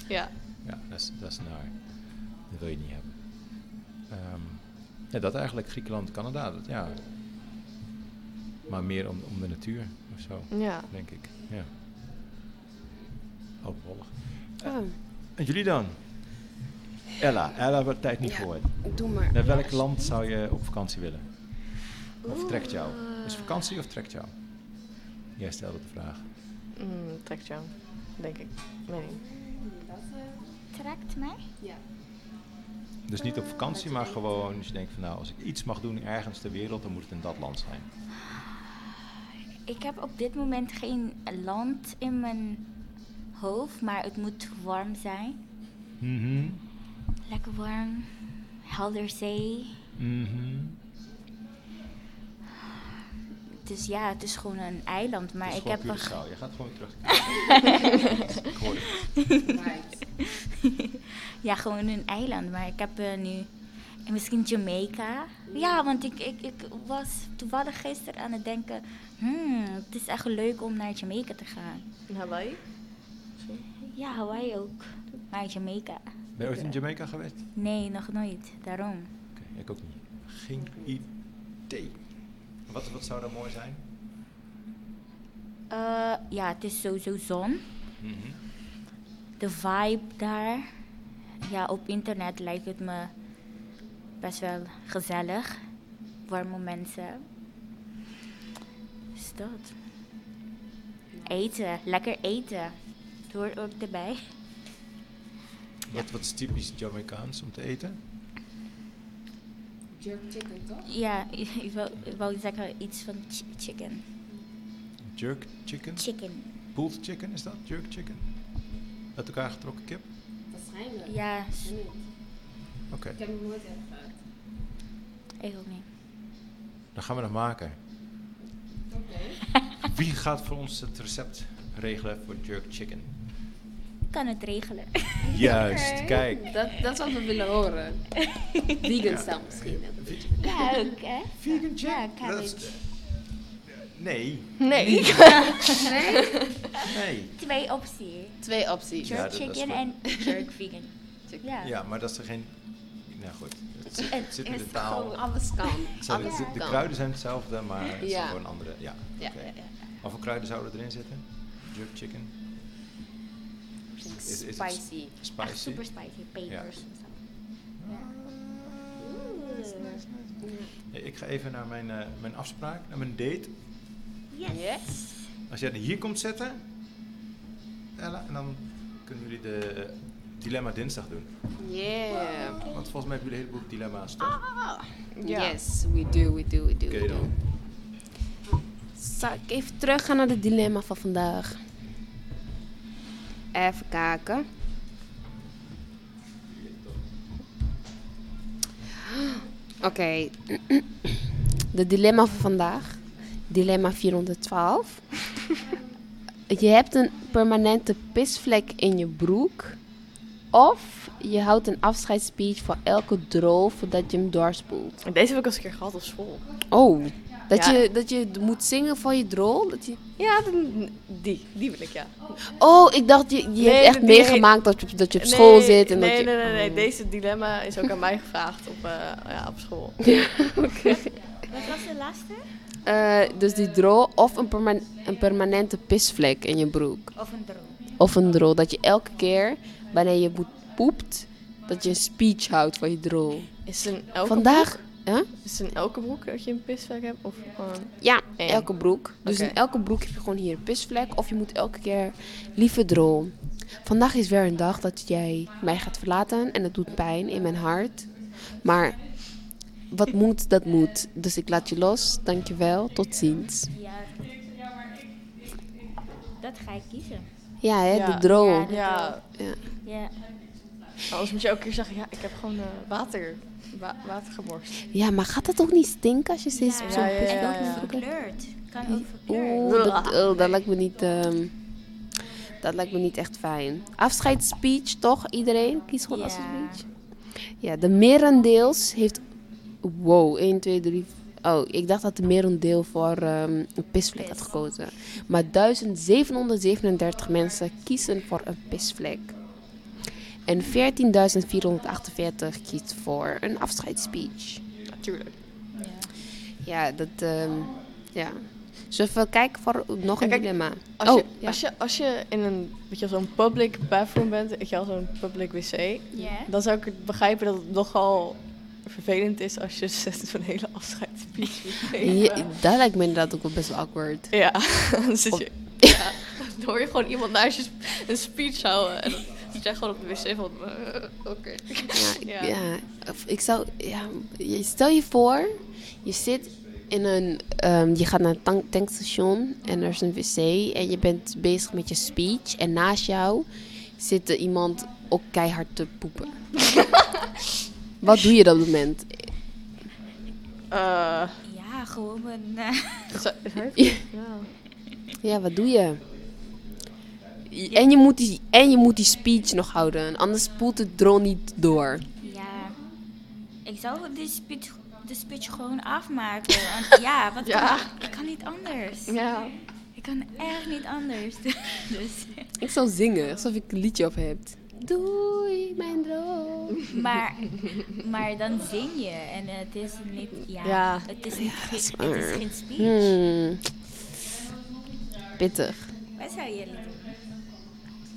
Ja. Ja, dat is, dat is naar. Dat wil je niet hebben. Ehm, ja, dat eigenlijk, Griekenland, Canada, dat, ja. Maar meer om, om de natuur of zo, Ja. denk ik. Ja. Hoopvollig. Oh, En jullie dan? Ella, Ella wordt tijd niet Ja. voor. doe maar. Naar welk land zou je op vakantie willen? Of trekt jou? Is vakantie of trekt jou? Jij stelde de vraag. Mm, trekt jou. denk ik. Nee. Trekt mij? Ja. Dus niet op vakantie, maar gewoon als je denkt van nou, als ik iets mag doen ergens ter wereld, dan moet het in dat land zijn. Ik heb op dit moment geen land in mijn hoofd, maar het moet warm zijn. Mhm. Lekker warm, helder zee. Mhm. Dus ja, het is gewoon een eiland, maar Het is ik heb Curaçao. Je gaat gewoon terug. ik hoor het. Ja, gewoon een eiland. Maar ik heb eh, nu en misschien Jamaica. Ja, want ik, ik, ik was toevallig gisteren aan het denken... Hmm, het is echt leuk om naar Jamaica te gaan. In Hawaii? Ja, Hawaii ook. Maar Jamaica? Ben je ooit in Jamaica geweest? Nee, nog nooit. Daarom. Oké, ik ook niet. Geen idee. Wat, wat zou daar mooi zijn? Eh, ja, het is sowieso zon. Mhm. De vibe daar. Ja, op internet lijkt het me best wel gezellig. Warme mensen. Is dat. Eten. Lekker eten. Het hoort ook erbij. Wat, wat is typisch Jamaicaans om te eten? Jerk chicken, toch? Ja, ik wou, ik wou zeggen iets van chi- chicken. Jerk chicken? Chicken. Pulled chicken is dat? Jerk chicken? Uit elkaar getrokken kip? Waarschijnlijk. Ja, Oké, Ik heb hem nooit gehad. ik ook niet. dan gaan we dat maken. Oké. Wie gaat voor ons het recept regelen voor jerk chicken? Ik kan het regelen. Juist, kijk. Dat, dat is wat we willen horen. Vegan style misschien. ja, ook hè. Vegan? Ja, cabbage. Nee, Nee. Nee? nee. Twee opties. Twee opties. Jerk chicken en jerk vegan. Ja. Ja, maar dat is er geen... Nou goed, het zit, Het het zit in is de taal. gewoon- Alles kan. Alles de, de kruiden zijn hetzelfde, maar het Ja. zijn gewoon andere. Ja, Ja, oké. ja, ja. Wat voor kruiden zouden erin zitten? Jerk chicken? Is- is het Spicy. Echt Spicy? super spicy. Pepers. en zo. Ja. Ja, Ik ga even naar mijn, eh, mijn afspraak, naar mijn date. Yes. Als jij er hier komt zitten, Ella, en dan kunnen jullie de eh, Dilemma dinsdag doen. Yeah. Want volgens mij hebben jullie een heleboel dilemma's, toch? Ja. Yes, we do, we do, we do. Oké dan. Zal ik even teruggaan naar het dilemma van vandaag? Even kijken. Oké. De dilemma van vandaag. Dilemma 412. je hebt een permanente pisvlek in je broek. Of je houdt een afscheidsspeech voor elke drol voordat je hem doorspoelt. Deze heb ik al eens een keer gehad op school. Oh, dat, Ja. je, dat je moet zingen voor je drol? Dat je... Ja, die. Die wil ik, ja. Oh, ik dacht, je, je Nee, hebt echt meegemaakt dat je, dat je op school Nee, zit. En nee, dat je... nee, nee, nee. Oh. Deze dilemma is ook aan mij gevraagd op, eh, ja, op school. Wat was de laatste? Eh, dus die drol of een, perma- een permanente pisvlek in je broek. Of een droom? Of een drol. Dat je elke keer, wanneer je moet poept, dat je een speech houdt voor je drol. Is in elke Vandaag, broek? Hè? Is het in elke broek dat je een pisvlek hebt? Of gewoon... Ja, Eén. elke broek. Dus in elke broek heb je gewoon hier een pisvlek. Of je moet elke keer, lieve drol. Vandaag is weer een dag dat jij mij gaat verlaten. En dat doet pijn in mijn hart. Maar wat moet, dat moet. Dus ik laat je los. Dankjewel. Tot ziens. Ja. Dat ga ik kiezen. Ja, hè, Ja. de drol. Ja, de Ja, Ja. Ja. Anders moet je elke keer zeggen, ja, ik heb gewoon eh, water, wa- water gemorst. ja, maar gaat dat ook niet stinken als je steeds op zo'n ja, ja, ook verkleurd. Kan ook verkleurd. Oeh, dat, oh, dat lijkt me niet... ehm, dat lijkt me niet echt fijn. Afscheidsspeech, toch? Iedereen kiest gewoon Ja. afscheidsspeech. Ja, de merendeels heeft... Wow, 1, 2, 3... Oh, ik dacht dat de merendeel voor ehm, een pisvlek had gekozen. Maar 1737 mensen kiezen voor een pisvlek. En 14.448 kiest voor een afscheidsspeech. Natuurlijk. Ja. Ja, dat... ehm, ja. Zullen we kijken voor nog een Ja, kijk, dilemma? Als, oh, je, ja. als, je, als je in een, weet je, wel, zo'n public bathroom bent, weet je wel, zo'n public wc, dan zou ik het begrijpen dat het nogal vervelend is als je zo'n hele afscheidsspeech moet. Ja, dat lijkt me inderdaad ook wel best wel awkward. Ja, dan zit je... Ja, Dan hoor je gewoon iemand naast je een speech houden. En zit jij gewoon op de wc van... eh, Oké. Ja, ik, Ja. ik zou, ja, je- stel je voor, je zit in een, ehm, je gaat naar een tank, tankstation en er is een wc en je bent bezig met je speech en naast jou zit er iemand ook keihard te poepen. Wat doe je op dat moment? Eh, Ja, gewoon een... eh. Ja, wat doe je? En je moet die, en je moet die speech nog houden, anders spoelt het drone niet door. ja, ik zou de speech, de speech gewoon afmaken. Want ja, wat Ja. Ik kan niet anders. Ja. Ik kan echt niet anders. dus, Ik zou zingen, alsof ik een liedje op heb. Doei, mijn droom. maar, maar dan zing je en het is niet... Ja, Ja. Het, is niet, het is geen speech. Hmm. Pittig. Wat zou jullie?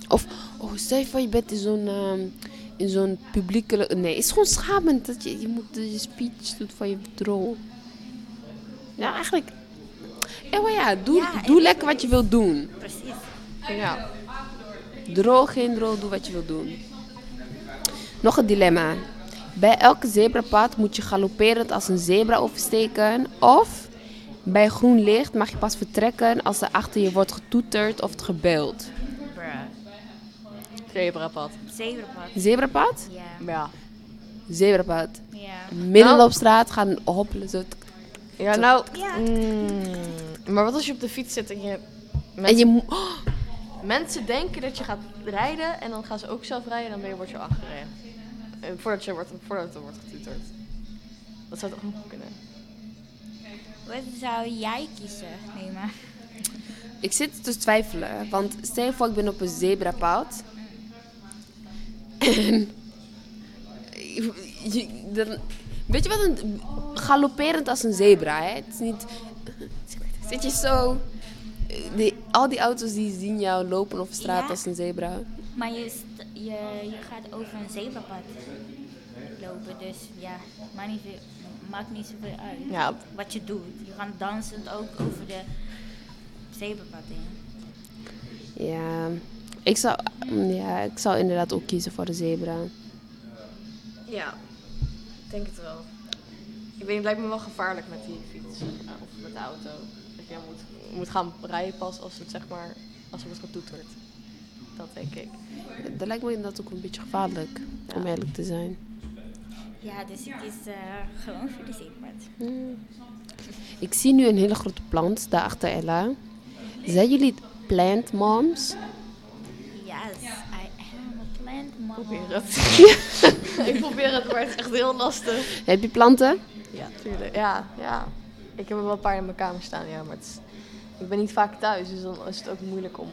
Of, oh, stel je voor je bent in zo'n ehm, in zo'n publieke... Nee, het is gewoon schamend dat je, je moet je speech doet van je droom. Ja, eigenlijk... Ja, maar ja, doe, Ja, doe lekker wat je wilt doen. Precies. Ja. Droog, geen droog, doe wat je wilt doen. Nog een dilemma. Bij elke zebrapad moet je galopperend als een zebra oversteken. Of bij groen licht mag je pas vertrekken als er achter je wordt getoeterd of gebeld. Zebrapad. Zebrapad. Zebrapad? Ja. Ja. Zebrapad. Ja. Midden Nou- op straat gaan hoppelen. Zo. Ja, nou... Ja. mm, maar wat als je op de fiets zit en je... En Mensen, je moet... mensen denken dat je gaat rijden en dan gaan ze ook zelf rijden en dan ben je, word je aangereden. Eh, Voordat, je wordt, voordat er wordt getuterd. Dat zou toch ook kunnen? Wat zou jij kiezen, Nema? Ik zit te twijfelen. Want stel je voor, ik ben op een zebrapad. En... je- dan, weet je wat een... Galopperend als een zebra, hè? Het is niet... Zit je zo... Die, al die auto's die zien jou lopen op straat Ja. als een zebra. Maar je, je, je gaat over een zebrapad lopen, dus ja, maakt niet, veel, maakt niet zoveel uit Ja, wat je doet. Je gaat dansend ook over de zebrapad heen. Ja, ik zou, ja, ik zou inderdaad ook kiezen voor de zebra. Ja, ik denk het wel. Ik weet het lijkt me wel gevaarlijk met die fiets eh, of met de auto. Dat je moet, moet gaan rijden pas als het zeg maar, als er wordt getoeterd. Dat denk ik. Dat lijkt me inderdaad ook een beetje gevaarlijk, om eerlijk te zijn. Ja, dus ik kies eh, gewoon voor de zebrapad. Hmm. Ik zie nu een hele grote plant daar achter Ella. Zijn jullie plant moms? Yes, I am a plant mama. Probeer het. ik probeer het, maar het is echt heel lastig. Heb je planten? Ja, tuurlijk. Ja, ja. Ik heb er wel een paar in mijn kamer staan, ja, maar het is, ik ben niet vaak thuis, dus dan is het ook moeilijk om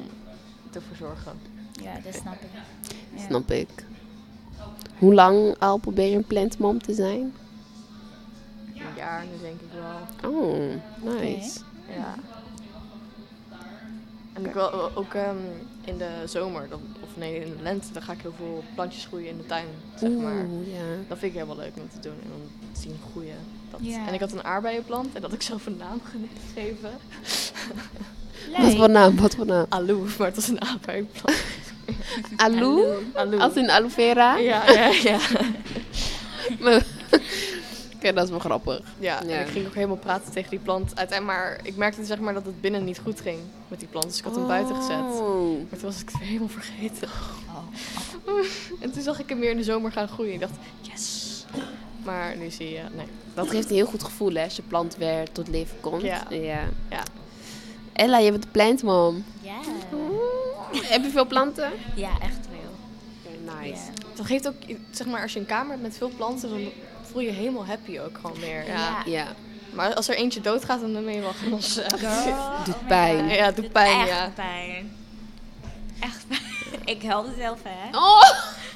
te verzorgen. Ja, dat snap ik. Ja. Snap ik. Hoe lang al probeer je een plantmom te zijn? Een jaar nu denk ik wel. Oh, nice. Ja. En ik wil ook ehm, in de zomer, dan, of nee, in de lente, dan ga ik heel veel plantjes groeien in de tuin, zeg maar. Oeh, ja. Dat vind ik helemaal leuk om te doen en om te zien groeien. Dat. Ja. En ik had een aardbeienplant en dat had ik zelf een naam gegeven. Wat voor naam, wat voor naam? Aloe, maar het was een aardbeienplant. Aloe? Aloe. Als in aloe vera? Ja, ja, ja. Dat is wel grappig. Ja, Ja. en ik ging ook helemaal praten tegen die plant. Uiteindelijk, maar ik merkte zeg maar dat het binnen niet goed ging met die plant. Dus ik had hem buiten gezet. Oh. Maar toen was ik het weer helemaal vergeten. en toen zag ik hem weer in de zomer gaan groeien. Ik dacht, yes. Maar nu zie je, nee. Dat geeft een heel goed gevoel hè, als je plant weer tot leven komt. Ja. ja. Ja. Ella, je bent een plantmom. Ja. Heb je veel planten? ja, echt wel. nice. Dat geeft ook, zeg maar, als je een kamer hebt met veel planten, dan voel je helemaal happy ook gewoon meer. Ja. Ja. Maar als er eentje doodgaat, dan ben je wel genoss. doet pijn. Ja, doet pijn, echt ja. pijn. Echt pijn. Ik huilde zelf, hè? Oh!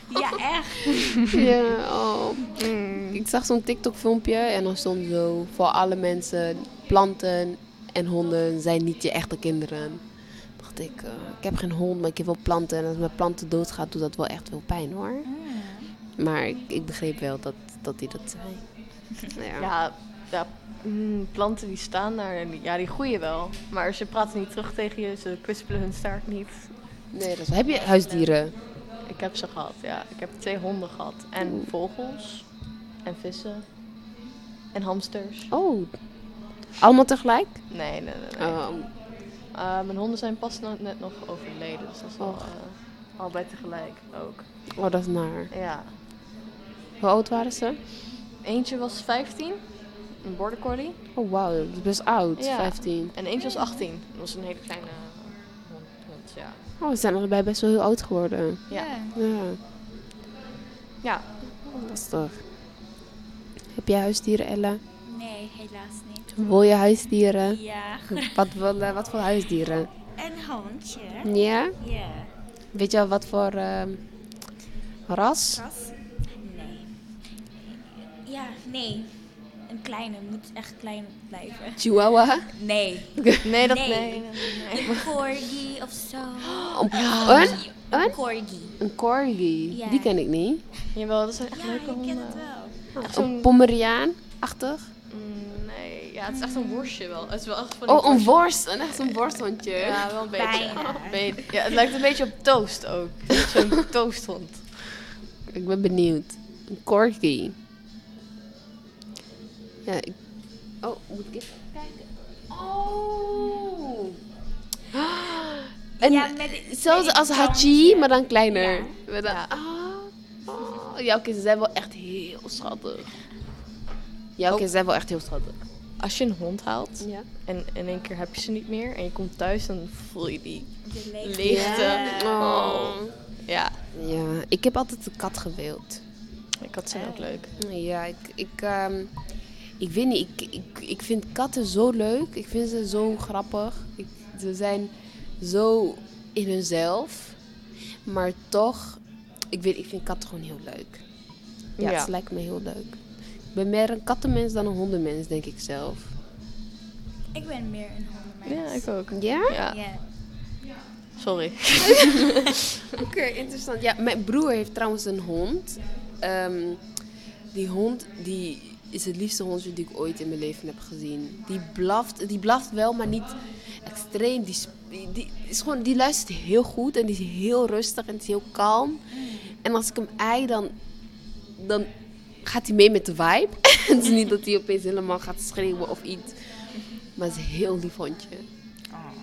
Ja, echt. Ja, oh. Mm. Ik zag zo'n TikTok-filmpje en dan stond zo... Voor alle mensen, planten en honden zijn niet je echte kinderen. dacht ik, eh, ik heb geen hond, maar ik heb wel planten. En als mijn planten doodgaat, doet dat wel echt veel pijn, hoor. Maar ik, ik begreep wel dat, dat hij dat zei. Ja. Ja, ja, mm, planten die staan daar en die, ja, die groeien wel. Maar ze praten niet terug tegen je, ze kwispelen hun staart niet. Nee, dat is... Heb je huisdieren? Ik heb ze gehad, ja. Ik heb twee honden gehad. En vogels. En vissen. En hamsters. Oh. Allemaal tegelijk? Nee, nee, nee. nee. Oh. Uh, mijn honden zijn pas no- net nog overleden. Dus dat is Och. uh, allebei tegelijk ook. oh, dat is naar. Ja. Hoe oud waren ze? Eentje was 15. Een border collie. Oh, wauw. Dat is best oud. Ja. 15. En eentje was 18. Dat was een hele kleine hond. hond, ja. Oh, we zijn allebei best wel heel oud geworden. Ja. Ja. Ja. Dat is toch. Heb jij huisdieren, Ella? Nee, helaas niet. Wil je huisdieren? Ja, Wat, wat, eh, wat voor huisdieren? een hondje. Ja? Ja. Weet je al wat voor ehm, ras? Ras? Ja, nee. Een kleine, moet echt klein blijven. Chihuahua? Nee. Nee, dat... Nee. Nee, nee, nee. Een corgi of zo. Een, een? Een corgi. Een corgi. Ja. Die ken ik niet. Jawel, dat zijn echt Ja, leuke je honden. kent het wel. Echt Een. Pomeriaan-achtig? Mm, nee, ja, het is echt een worstje wel. Het is wel echt van Oh, een worst. Een echt een worsthondje. Ja, wel een beetje. Bijna. Ja, het lijkt een beetje op toast ook. Zo'n toasthond. Ik ben benieuwd. Een corgi. Ja, ik... Oh, moet ik even kijken? Oh! En Ja, met- zelfs met als Hachi, maar dan kleiner. Ja. Met. Ah. Oh. Ja, oké, ze zijn wel echt heel schattig. Ja, oké, ze zijn wel echt heel schattig. Als je een hond haalt Ja. en in één keer heb je ze niet meer en je komt thuis, dan voel je die. Leegte. Oh. Ja, Ja, ik heb altijd een kat gewild. ik had zijn ook leuk. Ja, ik, ik, ehm, ik weet niet. Ik, ik, ik vind katten zo leuk. Ik vind ze zo grappig. Ik, ze zijn zo in hunzelf. Maar toch, ik weet, ik vind katten gewoon heel leuk. Ja, Ja. ze lijken me heel leuk. Ik ben meer een kattenmens dan een hondenmens, denk ik zelf. Ik ben meer een hondenmens. Ja, ik ook. Ja? Ja, Ja. sorry. Oké, interessant. Ja, mijn broer heeft trouwens een hond. Ehm, die hond die is het liefste hondje die ik ooit in mijn leven heb gezien. Die blaft, die blaft wel, maar niet extreem. Die, is gewoon, die luistert heel goed en die is heel rustig en is heel kalm. En als ik hem ei, dan, dan gaat hij mee met de vibe. het is niet dat hij opeens helemaal gaat schreeuwen of iets. Maar het is een heel lief hondje.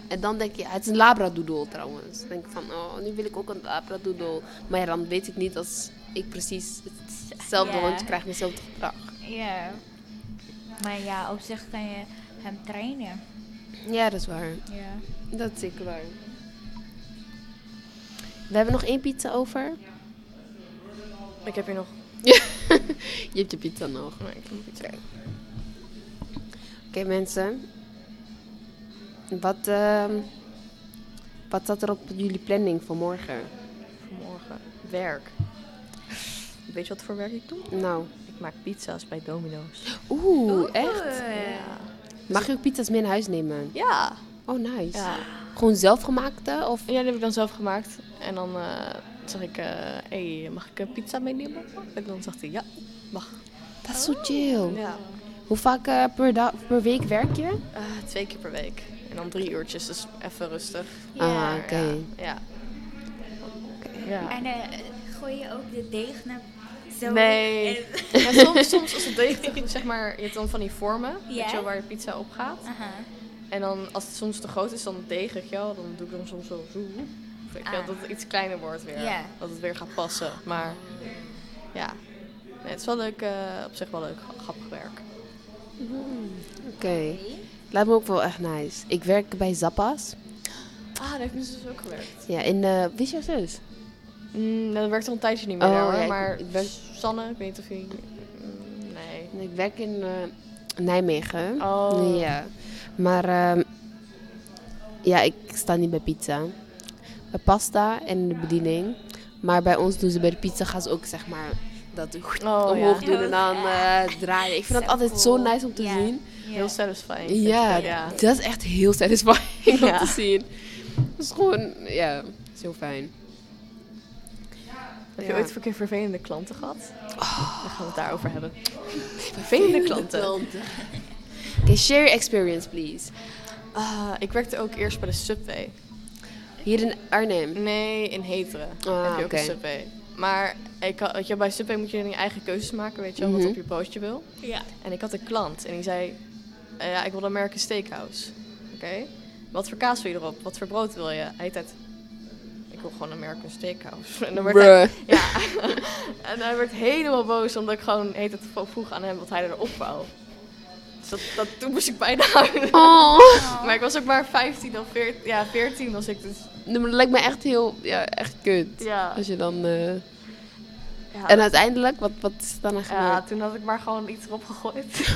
En dan denk je, het is een labradoodle trouwens. Dan denk ik van, oh, nu wil ik ook een labradoodle. Maar ja, dan weet ik niet als ik precies hetzelfde hondje krijg met hetzelfde gedrag. Ja. Maar ja, op zich kan je hem trainen. Ja, dat is waar. Ja. Dat is zeker waar. We hebben nog één pizza over. Ik heb hier nog. Je hebt je pizza nog. Nee, ik heb nog iets. Oké mensen. Wat, ehm, wat staat er op jullie planning voor morgen? Vanmorgen. Werk. Weet je wat voor werk ik doe? Nou, Ik maak pizza's bij Domino's. oeh, echt? Ja. Mag je ook pizza's mee naar huis nemen? Ja. Oh, nice. Ja. Gewoon zelfgemaakte? Of Ja, die heb ik dan zelf gemaakt. En dan eh, zeg ik, hé, hey, mag ik een pizza meenemen? En dan zegt hij, ja, mag. Dat is zo chill. Ja. Hoe vaak eh, per, dag, per week werk je? Eh, twee keer per week. En dan drie uurtjes, dus even rustig. Ah, oké. Ja. ja. Ja. En eh, gooi je ook de deeg naar zo? Nee. En- Ja, soms, soms als het deeg, te- zeg maar, je hebt dan van die vormen, weet je wel, waar je pizza op gaat. Aha. En dan, als het soms te groot is, dan deeg, weet je wel, dan doe ik hem soms zo, zo of wel, Ah. dat het iets kleiner wordt weer. Dat het weer gaat passen. Maar ja, nee, het is wel leuk, eh, op zich wel leuk, grappig werk. Oké. Lijkt me ook wel echt nice. Ik werk bij Zappa's. Ah, daar heeft mijn zus ook gewerkt. Ja, in... eh wie is jouw zus? Mm, dat werkt al een tijdje niet meer Oh, daar, hoor, ja, ik- maar ik werk- Sanne, ik weet niet of je... mm, nee. Ik werk in eh, Nijmegen. Oh. Ja. Maar ehm, ja, ik sta niet bij pizza. Bij pasta en de bediening. Maar bij ons doen ze bij de pizza gaan ze ook zeg maar dat Oh, omhoog ja. doen en dan eh, draaien. Ik vind dat altijd zo nice om te zien. Heel satisfying. Ja, ik. ja. dat is echt heel satisfying om te zien. Dat is gewoon, ja, zo fijn. Heb Ja. je ooit een keer vervelende klanten gehad? Dan gaan we het daarover hebben. Vervelende klanten. Oké, share your experience, please. Ah, ik werkte ook eerst bij de Subway. Hier in Arnhem. Nee, in Heteren Ah, heb je ook oké. een Subway. Maar ik had, weet je, bij Subway moet je je eigen keuzes maken, weet je wel, Mhm. wat op je broodje wil. Ja. En ik had een klant en die zei, eh, ja, ik wil een American Steakhouse. Oké, wat voor kaas wil je erop? Wat voor brood wil je? Hij zei, wil gewoon een American Steakhouse. En dan werd hij, ja, en hij werd helemaal boos omdat ik gewoon heet het vroeg aan hem wat hij erop wou. Dus dat, dat, toen moest ik bijna huilen. Oh. Maar ik was ook maar 15 of 14, ja, 14 was ik dus. Nee, maar dat lijkt me echt heel, ja, echt kut. Ja, Als je dan... eh, ja, En uiteindelijk, wat, wat is dan aan ja, toen had ik maar gewoon iets erop gegooid.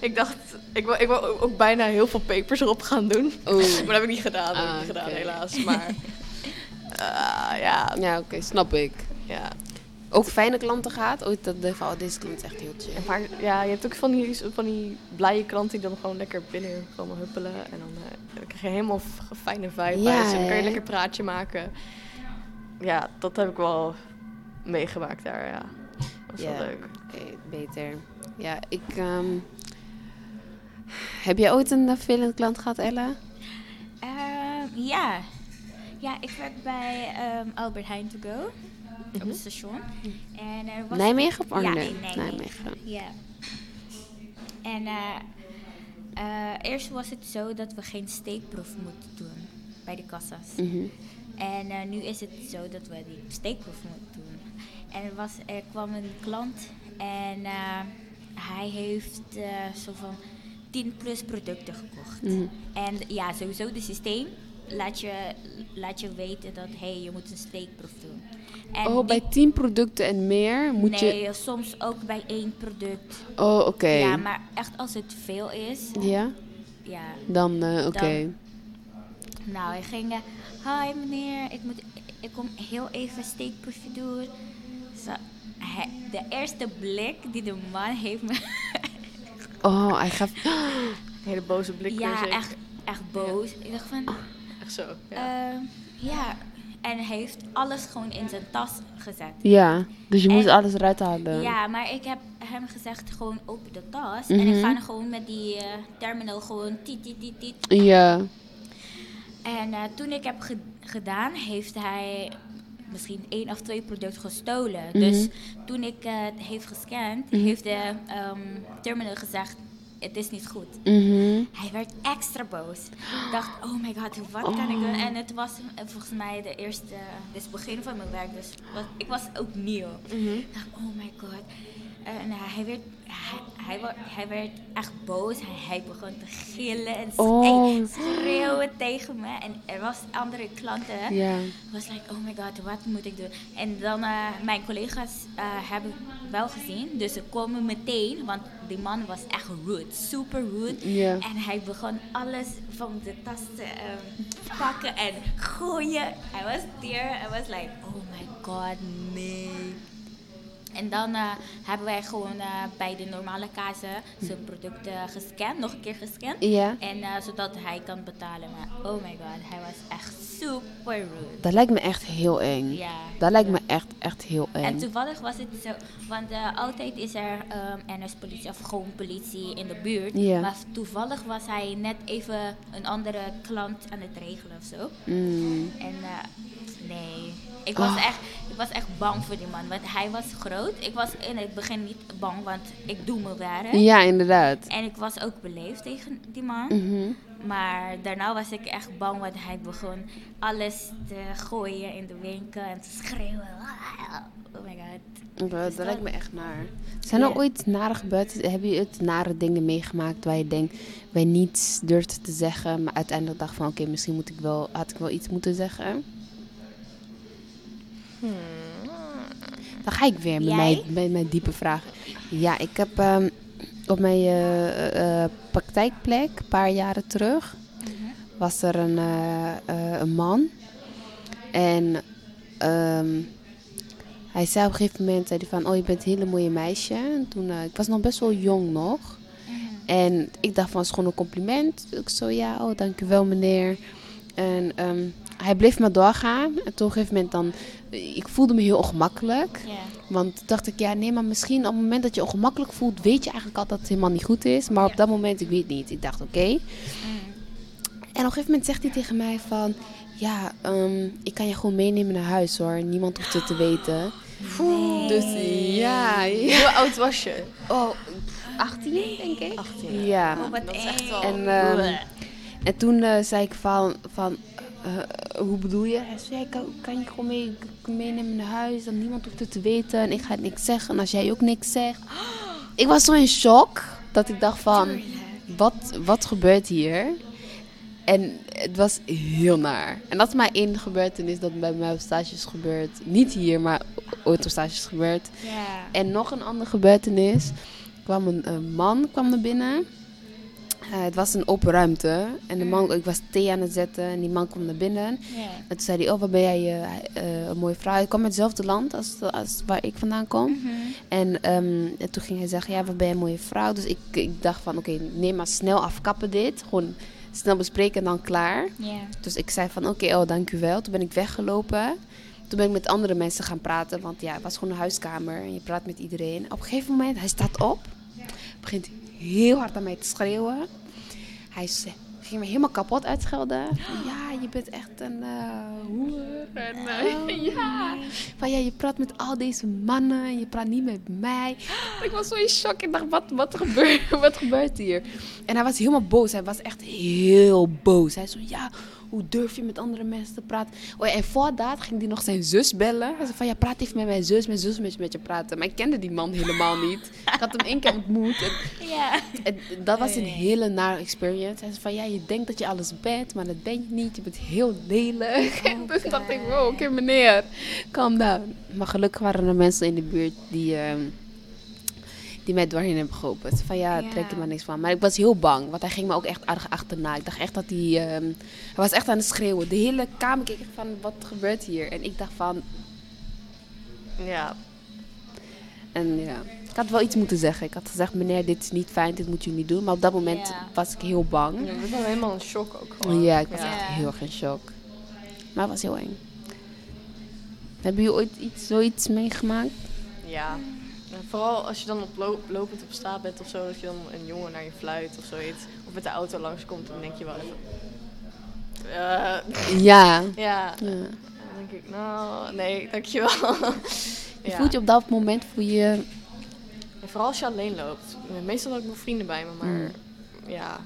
ik dacht, ik wil, ik wil ook bijna heel veel pepers erop gaan doen. Oh. Maar dat heb ik niet gedaan, heb ik Ah, niet gedaan oké. helaas. Maar eh, ja, Ja, oké, snap ik. ja. Ook fijne klanten gehad? Ooit dat de van, oh, deze klant is echt heel chill. Maar ja, je hebt ook van die, van die blije klanten die dan gewoon lekker binnen komen huppelen. En dan, eh, dan krijg je helemaal fijne vibe Ja. En dan kan je lekker praatje maken. Ja, dat heb ik wel meegemaakt daar, ja. Dat was Ja. wel leuk. Oké, beter. Ja, ik... ehm, Heb jij ooit een eh, vervelende klant gehad, Ella? Ehm, ja. Ja, ik werk bij ehm, Albert Heijn to go. Op Mhm. het station. En er was Nijmegen of Ja, Arnhem? in Nijmegen. Ja. En eh, eh, eerst was het zo dat we geen steekproef moeten doen bij de kassa's. Mhm. En eh, nu is het zo dat we die steekproef moeten doen. En er, was, er kwam een klant en hij heeft zo van 10 plus producten gekocht. Mhm. En ja, sowieso het systeem laat je, laat je weten dat hey, je moet een steekproef doen. En Oh, bij 10 producten en meer moet nee, je... soms ook bij één product. Oh, oké. Ja, maar echt als het veel is, Ja? ja. Dan, eh, oké. Nou, hij ging, eh, hi meneer, ik, moet, ik kom heel even een steekproefje doen. Zo, hij- de eerste blik die de man heeft me... Oh, hij gaf... Een hele boze blik ja, echt, echt boos. Ik dacht van, Echt zo, ja. ja. ja. En hij heeft alles gewoon in zijn tas gezet. Ja, dus je moest En- alles eruit halen. Ja, maar ik heb hem gezegd gewoon open de tas. En Mhm. ik ga er gewoon met die eh, terminal gewoon tiet, tiet, tiet, tiet. Ja. En eh, toen ik heb ge- gedaan, heeft hij misschien één of twee producten gestolen. Mhm. Dus toen ik eh, het heeft gescand, Mhm. heeft de ehm, terminal gezegd, het is niet goed. Mhm. Hij werd extra boos. Ik dacht, oh my god, wat kan ik doen? En het was eh, volgens mij de eerste, dus het begin van mijn werk. Dus was, ik was ook nieuw. Ik dacht, oh my god. En eh, hij, werd, hij, hij, werd echt boos. Hij, hij begon te gillen en Oh. schreeuwen tegen me. En er was andere klanten. Ja. was like, oh my god, wat moet ik doen? En dan, eh, mijn collega's eh, hebben wel gezien. Dus ze komen meteen, want die man was echt rude. Super rude. En hij begon alles van de tas te ehm, pakken en gooien. Hij was there. Hij was like, oh my god, nee. En dan eh, hebben wij gewoon eh, bij de normale kazen zijn producten gescand, nog een keer gescand. Ja. En eh, zodat hij kan betalen. Maar oh my god, hij was echt super rude. Dat lijkt me echt heel eng. Ja. Dat lijkt ja. me echt, echt heel En eng. toevallig was het zo, want altijd is er ehm NS-politie of gewoon politie in de buurt. Ja. Maar toevallig was hij net even een andere klant aan het regelen of zo. Mm. En nee, ik was, Ah. echt, ik was echt bang voor die man, want hij was groot. Ik was in het begin niet bang, want ik doe mijn werk. Ja, inderdaad. En ik was ook beleefd tegen die man. Mhm. Maar daarna was ik echt bang, want hij begon alles te gooien in de winkel en te schreeuwen. Oh my god. Dat, Dus dat lijkt me echt naar. Zijn er Ja. ooit nare gebeurd? Heb je het nare dingen meegemaakt waar je denkt, je niets durfde te zeggen, maar uiteindelijk dacht van, oké, misschien moet ik wel, had ik wel iets moeten zeggen? Hmm. Dan ga ik weer met, mijn, met mijn diepe vragen. Ja, ik heb ehm, op mijn eh, eh, praktijkplek, een paar jaren terug, was er een, eh, eh, een man. En ehm, hij zei op een gegeven moment, zei hij van, oh je bent een hele mooie meisje. En toen, eh, ik was nog best wel jong nog. En ik dacht van, het is gewoon een compliment. Ik zo, ja, oh dankjewel meneer. En ehm, hij bleef maar doorgaan. En toen op een gegeven moment dan... Ik voelde me heel ongemakkelijk. Ja. Want toen dacht ik, ja, nee, maar misschien op het moment dat je ongemakkelijk voelt... weet je eigenlijk al dat het helemaal niet goed is. Maar op dat moment, ik weet niet. Ik dacht, oké. Mm. En op een gegeven moment zegt hij tegen mij van... Ja, ehm, ik kan je gewoon meenemen naar huis hoor. Niemand hoeft het te weten. Nee. Dus ja, ja. Hoe oud was je? Oh, 18 denk ik. 18. Ja. Oh, wat Dat is echt wel- En, ehm, en toen eh, zei ik van, van eh, hoe bedoel je? Hij zei, ja, kan, kan je gewoon mee, meenemen naar huis? Dan niemand hoeft het te weten en ik ga niks zeggen. En als jij ook niks zegt. Ik was zo in shock dat ik dacht van, wat, wat gebeurt hier? En het was heel naar. En dat is maar één gebeurtenis dat bij mij op stages gebeurt. Niet hier, maar ooit op stages gebeurt. Ja. En nog een andere gebeurtenis. kwam een, een man kwam naar binnen. Eh, het was een open ruimte. En de man, ik was thee aan het zetten en die man kwam naar binnen. En toen zei hij, oh wat ben jij eh, een mooie vrouw. Hij kwam uit hetzelfde land als, als waar ik vandaan kom. Mhm. En, ehm, en toen ging hij zeggen, ja wat ben jij een mooie vrouw. Dus ik, ik dacht van, oké neem maar snel afkappen dit. Gewoon snel bespreken en dan klaar. Dus ik zei van, oké, oh, dank u wel. Toen ben ik weggelopen. Toen ben ik met andere mensen gaan praten. Want ja, het was gewoon een huiskamer. En je praat met iedereen. Op een gegeven moment, hij staat op. Begint heel hard aan mij te schreeuwen. Hij ging me helemaal kapot uitschelden. Ja, je bent echt een eh hoer. En, eh, ja. Van ja, je praat met al deze mannen. En je praat niet met mij. Ik was zo in shock. Ik dacht, wat, wat, gebeurt, wat gebeurt hier? En hij was helemaal boos. Hij was echt heel boos. Hij zei, ja, hoe durf je met andere mensen te praten? Oh, ja, en voor dat ging hij nog zijn zus bellen. Hij zei van, ja, praat even met mijn zus. Mijn zus wil met je praten. Maar ik kende die man helemaal niet. Ik had hem één keer ontmoet. En, Ja. en dat was een hele nare experience. Hij zei van, ja, je denkt dat je alles bent, maar dat ben je niet. Je bent heel lelijk. En toen dacht ik, wow, oké meneer, calm down. Maar gelukkig waren er mensen in de buurt die... ehm, die mij doorheen hebben geholpen. Van ja, Ja. trek er maar niks van. Maar ik was heel bang, want hij ging me ook echt erg achterna. Ik dacht echt dat hij... ehm, hij was echt aan het schreeuwen. De hele kamer keek van, wat gebeurt hier? En ik dacht van... Ja. En ja, ik had wel iets moeten zeggen. Ik had gezegd, meneer, dit is niet fijn, dit moet u niet doen. Maar op dat moment Ja. was ik heel bang. Je bent wel helemaal in shock ook gewoon. Ja, ik was Ja. echt heel erg in shock. Maar het was heel eng. Hebben jullie ooit iets, zoiets meegemaakt? Ja. En vooral als je dan op lo- lopend op straat bent of zo, dat je dan een jongen naar je fluit of zoiets. Of met de auto langskomt, dan denk je wel even... eh, Ja. ja, dan denk ik, nou, nee, dankjewel. Je ja. voelt je op dat moment, voel je... Vooral als je alleen loopt. Meestal heb ik nog vrienden bij me, maar Mm. ja.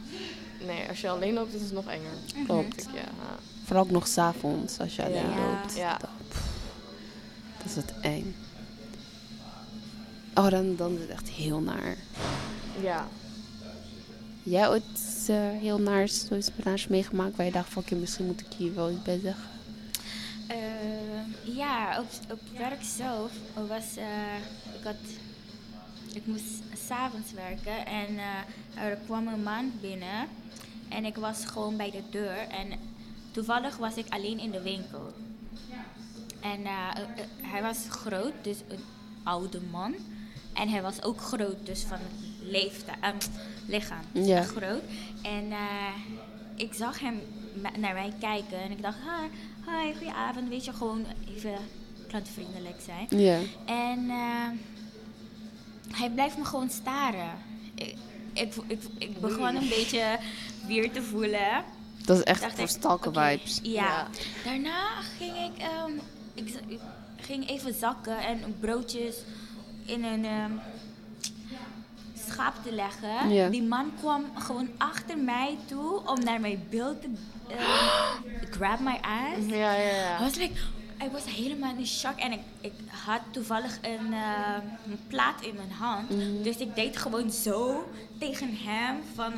Nee, als je alleen loopt, is het nog enger. Klopt. Denk ik, ja. Vooral ook nog s'avonds, als je alleen loopt. Ja. Dat, pff, dat is het eng. Oh, dan, dan is het echt heel naar. Ja. Jij ooit eh, heel naar zoiets naars meegemaakt waar je dacht van, oké, misschien moet ik hier wel iets bij zeggen? Eh, ja, op, op werk zelf was eh, ik had ik moest s'avonds werken en er kwam een man binnen en ik was gewoon bij de deur en toevallig was ik alleen in de winkel. En hij was groot, dus een oude man. En hij was ook groot, dus van leeftijd, eh, lichaam. Ja. Groot. En eh, ik zag hem naar mij kijken en ik dacht, hi, hi, goedenavond. Weet je, gewoon even klantvriendelijk zijn. Ja. En eh, hij blijft me gewoon staren. Ik, ik, ik, ik begon een beetje weer te voelen. Dat is echt voor stalker vibes. Ja. Ja. Daarna ging ik, ehm, ik, ik ging even zakken en broodjes in een ehm, schaap te leggen. Ja. Die man kwam gewoon achter mij toe om naar mijn beeld te ehm, grab my ass. Ja, ja, I ja. was like, ik was helemaal in shock en ik, ik had toevallig een, eh, een plaat in mijn hand. Mhm. Dus ik deed gewoon zo tegen hem van,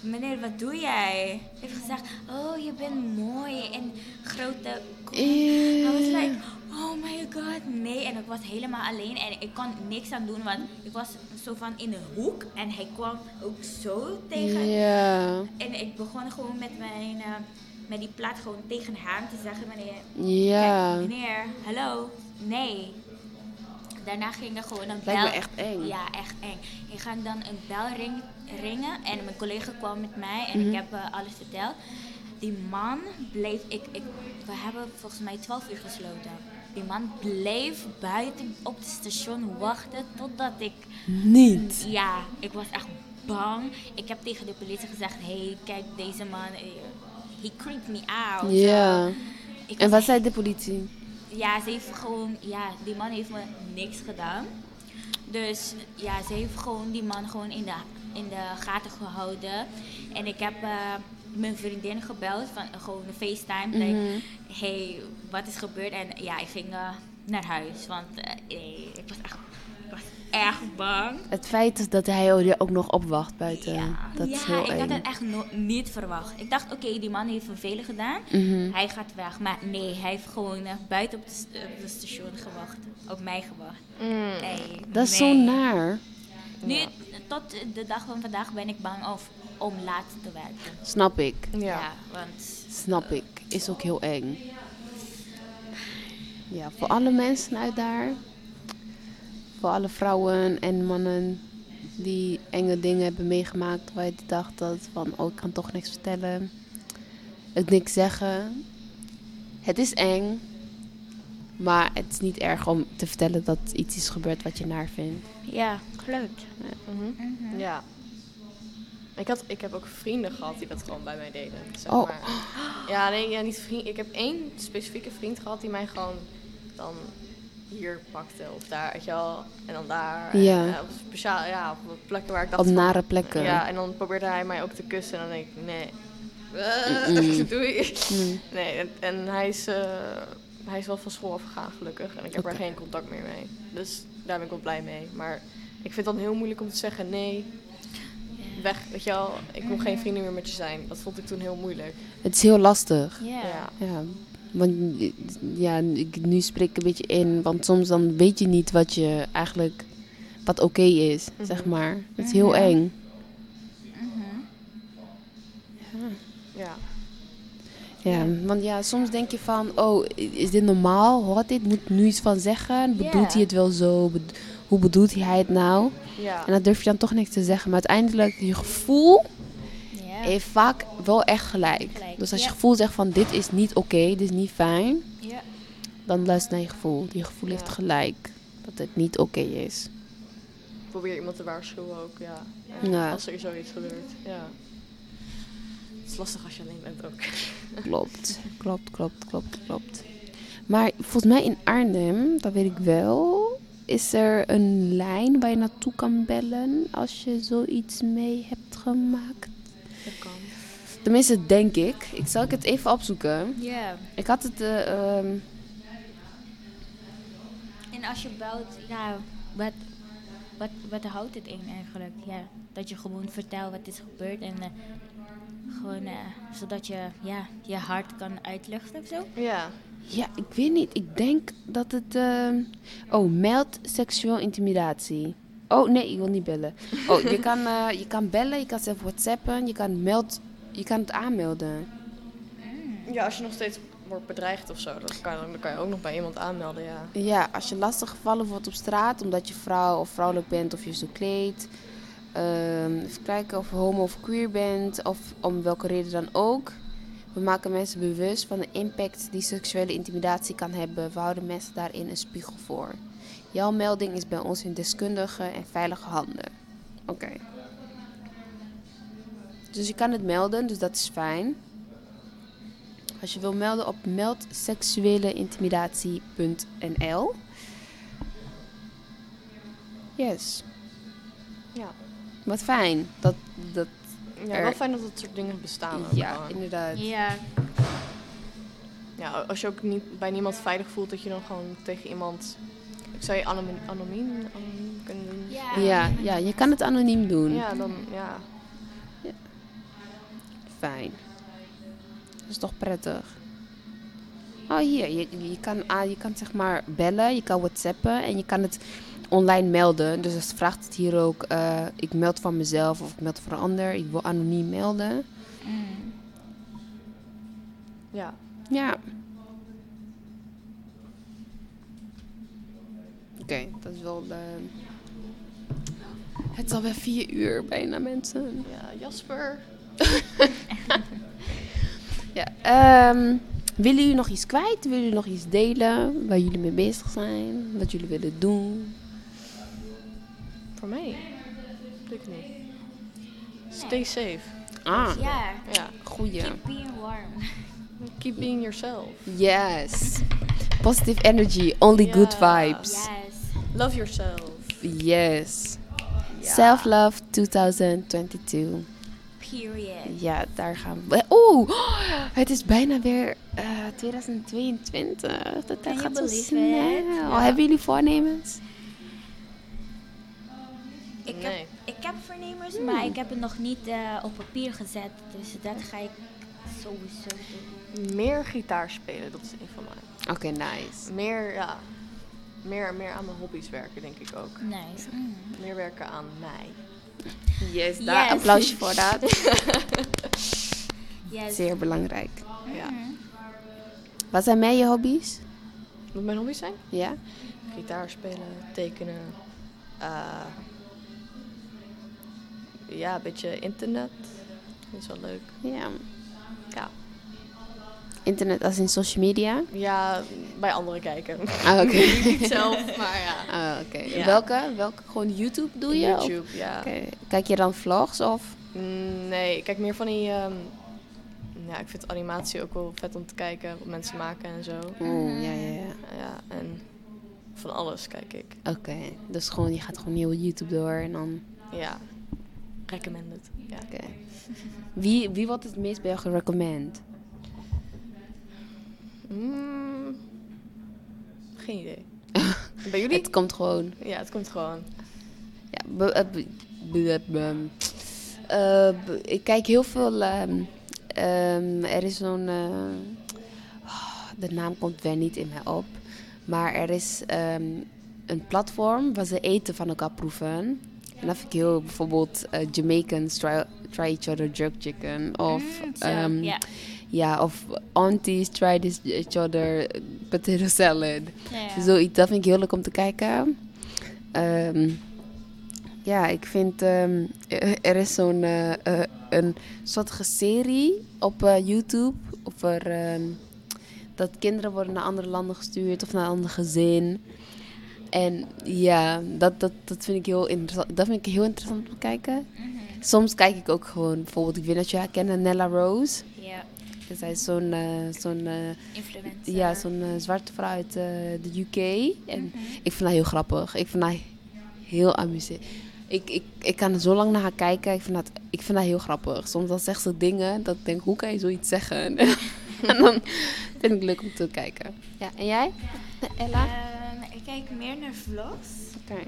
meneer wat doe jij? Hij heeft gezegd, oh je bent mooi en grote. I was like, oh my god, nee. En ik was helemaal alleen en ik kon niks aan doen, want ik was zo van in een hoek en hij kwam ook zo tegen Ja. en ik begon gewoon met mijn, eh, met die plaat gewoon tegen hem te zeggen, meneer, Ja. kijk, meneer, hallo, nee. Daarna ging er gewoon een bel. Lijkt me echt eng. Ja, echt eng. Ik ga dan een bel ring, ringen en mijn collega kwam met mij en Mhm. ik heb eh, alles verteld. die man bleef, ik, ik, we hebben volgens mij 12 uur gesloten. Die man bleef buiten op het station wachten totdat ik, Niet. ja, ik was echt bang. Ik heb tegen de politie gezegd, hey, kijk deze man, eh, he creeped me out. Ja. En wat zei de politie? ja, ze heeft gewoon, ja, die man heeft me niks gedaan. Dus ja, ze heeft gewoon die man gewoon in de, in de gaten gehouden. En ik heb eh, mijn vriendin gebeld, van, gewoon een FaceTime. Like, hey, wat is gebeurd? En ja, ik ging eh, naar huis, want eh, ik was echt, echt bang. Het feit is dat hij je ook nog opwacht buiten. Ja, Dat is ja heel ik eng. had het echt no- niet verwacht. Ik dacht, oké, die man heeft vervelend gedaan. Mhm. Hij gaat weg. Maar nee, hij heeft gewoon eh, buiten op het st- op het station gewacht. Op mij gewacht. Mm. Nee, Dat is nee. zo naar. Nu, tot de dag van vandaag ben ik bang of, om laat te werken. Snap ik. Ja. want Snap ik. Is ook heel eng. Ja, voor alle mensen uit daar. Voor alle vrouwen en mannen die enge dingen hebben meegemaakt. Waar je dacht dat van, oh ik kan toch niks vertellen. Het niks zeggen. Het is eng. Maar het is niet erg om te vertellen dat iets is gebeurd wat je naar vindt. ja, klopt. Mhm. Ja. Ik, had, ik heb ook vrienden gehad die dat gewoon bij mij deden. Zeg Oh. maar. Ja, nee, ja, niet vriend. Ik heb één specifieke vriend gehad die mij gewoon dan hier pakte of daar, weet je wel. En dan daar. Ja. En, eh, op speciaal, ja, op plekken waar ik dacht Op van- nare plekken. Ja, en dan probeerde hij mij ook te kussen en dan denk ik, nee. Mm-mm. Doei. Mm. Nee, en, en hij, is, eh, hij is wel van school afgegaan, gelukkig. En ik heb er geen contact meer mee. Dus daar ben ik wel blij mee. Maar ik vind het dan heel moeilijk om te zeggen, nee, weg. Weet je wel, ik wil geen vrienden meer met je zijn. Dat vond ik toen heel moeilijk. Het is heel lastig. Ja. Ja. Ja, want ja, ik, nu spreek ik een beetje in, want soms dan weet je niet wat je eigenlijk, wat oké is, zeg Mhm. maar. Het is heel Mhm. eng. Mhm. Ja. Ja, want ja, soms denk je van, oh, is dit normaal? Hoort dit? Moet ik nu iets van zeggen? Bedoelt Ja. hij het wel zo? Hoe bedoelt hij het nou? Ja. En dan durf je dan toch niks te zeggen. Maar uiteindelijk, je gevoel Ja. heeft vaak wel echt gelijk. Gelijk, Dus als je ja. gevoel zegt van, dit is niet oké, dit is niet fijn, ja. dan luister naar je gevoel. Je gevoel heeft Ja. gelijk dat het niet oké is. Probeer iemand te waarschuwen ook, ja. Ja. Als er zoiets gebeurt, ja. Lastig als je alleen bent ook. Klopt, klopt, klopt, klopt, klopt. Maar volgens mij in Arnhem, dat weet ik wel, is er een lijn waar je naartoe kan bellen als je zoiets mee hebt gemaakt. Dat kan. Tenminste, denk ik. Ik zal ik het even opzoeken. Ja. Ik had het. eh, ehm, En als je belt, ja, wat, wat, wat houdt het in eigenlijk? Ja, dat je gewoon vertelt wat is gebeurd en eh, gewoon eh, zodat je ja, je hart kan uitluchten of zo. Ja. ja, ik weet niet. Ik denk dat het. ehm, oh, meld seksueel intimidatie. Oh nee, ik wil niet bellen. Oh, je kan, eh, je kan bellen, je kan zelf whatsappen, je kan, meld, je kan het aanmelden. Ja, als je nog steeds wordt bedreigd of zo, dat kan, dan kan je ook nog bij iemand aanmelden, ja. Ja, als je lastig gevallen wordt op straat omdat je vrouw of vrouwelijk bent of je zo kleedt. Ehm, even kijken of je homo of queer bent of om welke reden dan ook. We maken mensen bewust van de impact die seksuele intimidatie kan hebben. We houden mensen daarin een spiegel voor. Jouw melding is bij ons in deskundige en veilige handen. Oké. Dus je kan het melden, dus dat is fijn. Als je wil melden op meldseksueleintimidatie.nl. Yes, Ja. Wat fijn. Dat, dat, Ja, Er- wel fijn dat dat soort dingen bestaan ja, inderdaad. Ja, Ja, als je ook niet bij niemand veilig voelt, dat je dan gewoon tegen iemand... Ik zou je anoniem, anoniem, anoniem kunnen doen. Ja. Ja, ja, je kan het anoniem doen. Ja, dan, ja. Fijn. Dat is toch prettig. Oh, hier. Je, je, kan, ah, je kan zeg maar bellen, je kan whatsappen en je kan het online melden. Dus het vraagt het hier ook, eh, ik meld van mezelf of ik meld voor een ander. Ik wil anoniem melden. Mm. Ja. Ja. Oké, dat is wel de... Het is alweer vier uur bijna, mensen. Ja, Jasper. Ja, ehm, willen jullie nog iets kwijt? Willen jullie nog iets delen waar jullie mee bezig zijn? Wat jullie willen doen? Voor mij? Niet. Stay safe. Ah, Ja, Ja. goeie. keep being warm. Keep being yourself. Yes. Positive energy, only good vibes. Yes. Love yourself. Yes. Self-love 2022. Period. Ja, daar gaan we. Oeh, het is bijna weer eh, 2022. De Can tijd you gaat zo snel. Ja. Hebben jullie voornemens? Ik, Nee. heb, ik heb voornemens, maar ik heb het nog niet eh, op papier gezet. Dus dat ga ik sowieso doen. Meer gitaar spelen, dat is een van mij. Oké, nice. Meer, ja. Meer, meer aan mijn hobby's werken, denk ik ook. Nice. Mm. Meer werken aan mij. Yes, daar Yes. applausje voor dat. Yes. Zeer belangrijk. Ja. Wat zijn mij je hobby's? Wat mijn hobby's zijn? Ja? Gitaar spelen, tekenen. eh, ja, een beetje internet. Dat is wel leuk. Ja. Ja. Internet als in social media? Ja, bij anderen kijken. Ah, oké. Niet zelf, maar ja. Ah, oké. Ja. Welke? Welke? Gewoon YouTube doe je? Of- YouTube, ja. Kijk je dan vlogs of? Mm, Nee, ik kijk meer van die... ehm, ja, ik vind animatie ook wel vet om te kijken. Wat mensen maken en zo. Oeh, ja, ja, ja. Ja, en van alles kijk ik. Oké. Dus gewoon, je gaat gewoon heel YouTube door en dan... Ja. Recommended. Ja. Oké. Wie, wie wordt het meest bij jou gerecommend? Mm, geen idee. bij jullie? Het komt gewoon... Ja, het komt gewoon. Ja, be- eh, be- be- be- eh, ik kijk heel veel. ehm, ehm, er is zo'n. eh, oh, de naam komt weer niet in mij op. Maar er is ehm, een platform waar ze eten van elkaar proeven. En dat vind ik heel bijvoorbeeld eh, Jamaicans try, try each other jerk chicken. Of, Mm, ehm, ja. of aunties try this each other potato salad. Ja. Zoiets, dat vind ik heel leuk om te kijken. Ehm, ja, ik vind... ehm, eh, er is zo'n... eh, een soort serie op YouTube over... dat kinderen worden naar andere landen gestuurd of naar een ander gezin. En ja, dat, dat, dat, vind ik heel interessant, dat vind ik heel interessant om te kijken. Mhm. Soms kijk ik ook gewoon... Bijvoorbeeld, ik weet dat jij kent Nella Rose. Ja, Zij is zo'n... eh, zo'n eh, influencer. ja, zo'n eh, zwarte vrouw uit de UK. En Mhm. ik vind haar heel grappig. Ik vind haar heel amusant. Ik, ik, ik kan zo lang naar haar kijken. Ik vind, dat, ik vind haar heel grappig. Soms dan zegt ze dingen dat ik denk, hoe kan je zoiets zeggen? en dan vind ik leuk om te kijken. Ja, en jij? Ella? Ik kijk meer naar vlogs Oké.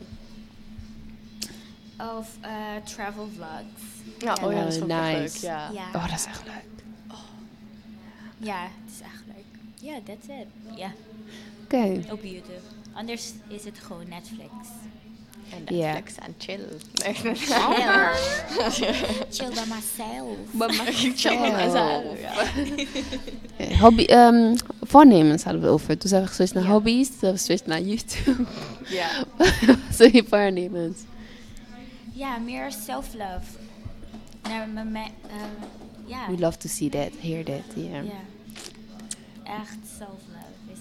of eh, travel vlogs. Ja, oh ja, dat is leuk. Ja. Ja. Oh, dat is echt leuk. Ja, het is echt leuk. Ja, that's it. Ja, Oké. op YouTube. Anders is het gewoon Netflix. En Ja. Netflix en chill. Chill. Chill by myself. chill met mezelf. Ja. Hobby, ehm, voornemens hadden we over. Toen zijn we geswitcht naar Ja. hobby's. Toen hebben we geswitcht naar YouTube. ja. Zo je voornemens. Ja, meer self-love. Naar mijn... me- ehm, ja. We love to see that, hear that. Yeah. Ja. Echt self-love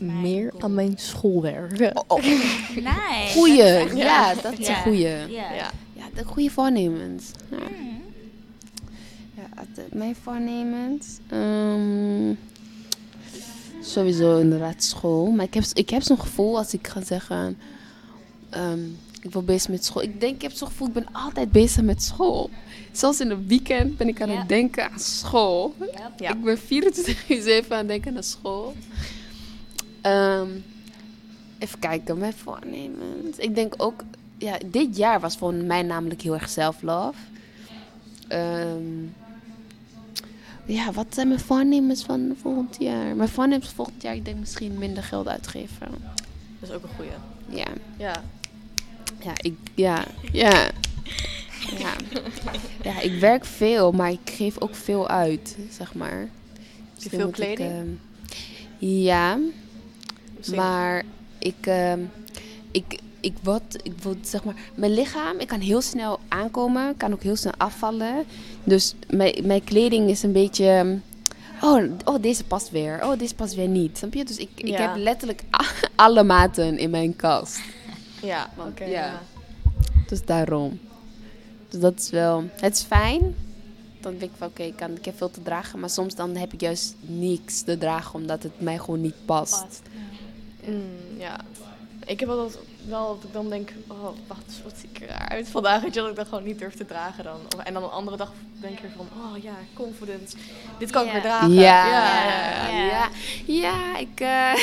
Meer aan mijn school werken. Nice. Goeie, ja, dat is Ja. een goeie. Ja. De goede voornemens. Ja, Mm. ja de- mijn voornemens. ehm, sowieso inderdaad school. Maar ik heb, ik heb zo'n gevoel als ik ga zeggen... ehm, ik wil bezig met school. Ik denk, ik heb zo'n gevoel, ik ben altijd bezig met school. Zelfs in het weekend ben ik aan het denken aan school. Yep. Ja. Ik ben 24 uur 7 aan het denken aan school. Ehm, even kijken, mijn voornemens. Ik denk ook, ja, dit jaar was voor mij namelijk heel erg self-love. Ehm, ja, wat zijn mijn voornemens van volgend jaar? Mijn voornemens volgend jaar, ik denk misschien minder geld uitgeven. Dat is ook een goeie. Ja, Ja. ja, ik, ja, ja. Ja. ja, ik werk veel, maar ik geef ook veel uit, zeg maar. Misschien veel ik, kleding? ehm, ja, maar ik, ehm, ik, ik word, ik word, zeg maar, mijn lichaam, ik kan heel snel aankomen, kan ook heel snel afvallen. Dus mijn, mijn kleding is een beetje, ehm, oh, oh, deze past weer. Oh, deze past weer niet. Snap je? Dus ik, ik Ja. heb letterlijk alle maten in mijn kast. Ja, oké. ja. ja. Dus daarom. Dus dat is wel... Het is fijn. Dan denk ik van, oké, ik, kan- ik heb veel te dragen. Maar soms dan heb ik juist niks te dragen, omdat het mij gewoon niet past. Past. Mm, ja. Ik heb altijd wel dat ik dan denk, oh, wacht, wat zie ik eruit vandaag. Weet je, dat ik dat gewoon niet durf te dragen dan. Of- En dan een andere dag denk ik weer van, oh ja, confidence. Dit kan ik weer dragen. Ja, ja, ja, ja. ja. Ja, ik... eh,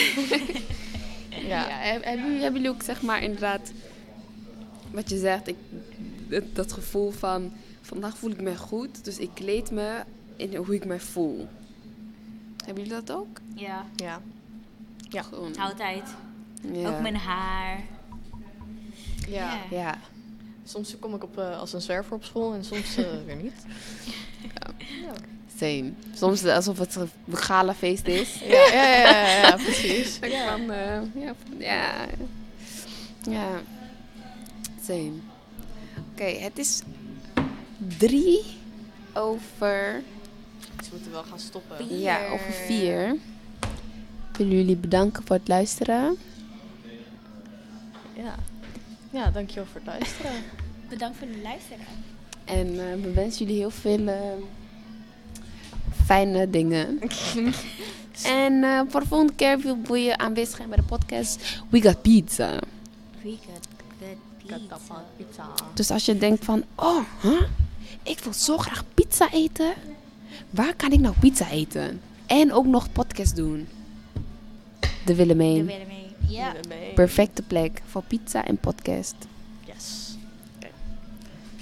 Ja. Ja, heb- hebben, jullie, hebben jullie ook zeg maar inderdaad wat je zegt, ik, dat, dat gevoel van vandaag voel ik me goed, dus ik kleed me in hoe ik me voel. Hebben jullie dat ook? Ja, ja. Ja. Gewoon, altijd. ja. Ook mijn haar. Ja. Ja. Ja, Soms kom ik op, eh, als een zwerver op school en soms eh, weer niet. Ja. same. Soms alsof het een gala feest is. Ja, ja, ja, ja, ja, precies. Van, eh, ja, van- ja, ja, same. Oké, het is drie over Ze moeten wel gaan stoppen. Ja, over vier. Ik wil jullie bedanken voor het luisteren. Ja. Ja, dankjewel voor het luisteren. Bedankt voor het luisteren. En eh, we wensen jullie heel veel eh, fijne dingen. en eh, voor de volgende keer wil, je aanwezig zijn bij de podcast. We got pizza. We got good pizza. pizza. Dus als je denkt van, oh, huh? ik wil zo graag pizza eten. Waar kan ik nou pizza eten? En ook nog podcast doen. De Willemijn. willen mee. Ja. Perfecte plek voor pizza en podcast. Yes.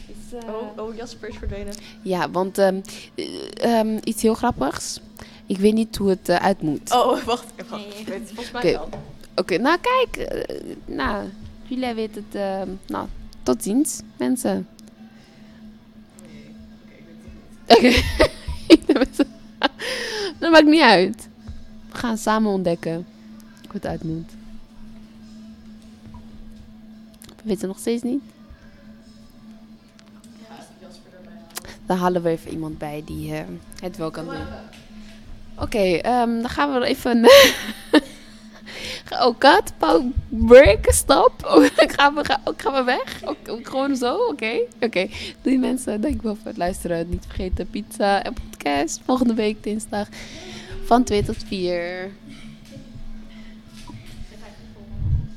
Is, Oh, oh, Jasper is verdwenen. Ja, want ehm, eh, ehm, iets heel grappigs. Ik weet niet hoe het eh, uit moet. Oh, wacht. Wacht. Nee. weet het volgens mij Oké. wel. Oké, nou kijk. eh, nou, jullie weten het. ehm, nou, tot ziens, mensen. Oké. Dat maakt niet uit. We gaan samen ontdekken het uit moet. We weten nog steeds niet. Dan halen we even iemand bij die eh, het wel kan doen. Oké, ehm, dan gaan we even. Oh, kat, pauw, break, stop. Oh, gaan, we, weg? Ook, ook gewoon zo? Oké. Oké. Doei mensen, dankjewel voor het luisteren. Niet vergeten, pizza en podcast. Volgende week dinsdag van 2 tot 4.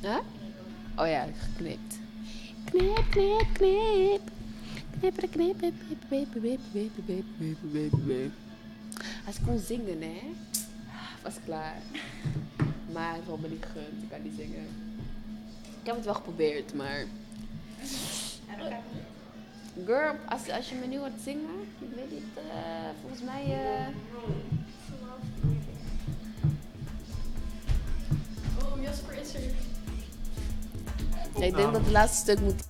Huh? Oh ja, geknipt. Knip, knip, knip. Knipperen, knippen, knip, knip, knip, knip, knip, knip, knip, knip. Als ik kon zingen, hè, was ik klaar. Maar het wil me niet gegund, ik kan niet zingen. Ik heb het wel geprobeerd, maar... Girl, als, als je me nu hoort zingen, ik weet niet, eh, volgens mij... eh, Oh, Jasper is er. Ik denk dat het laatste stuk moet.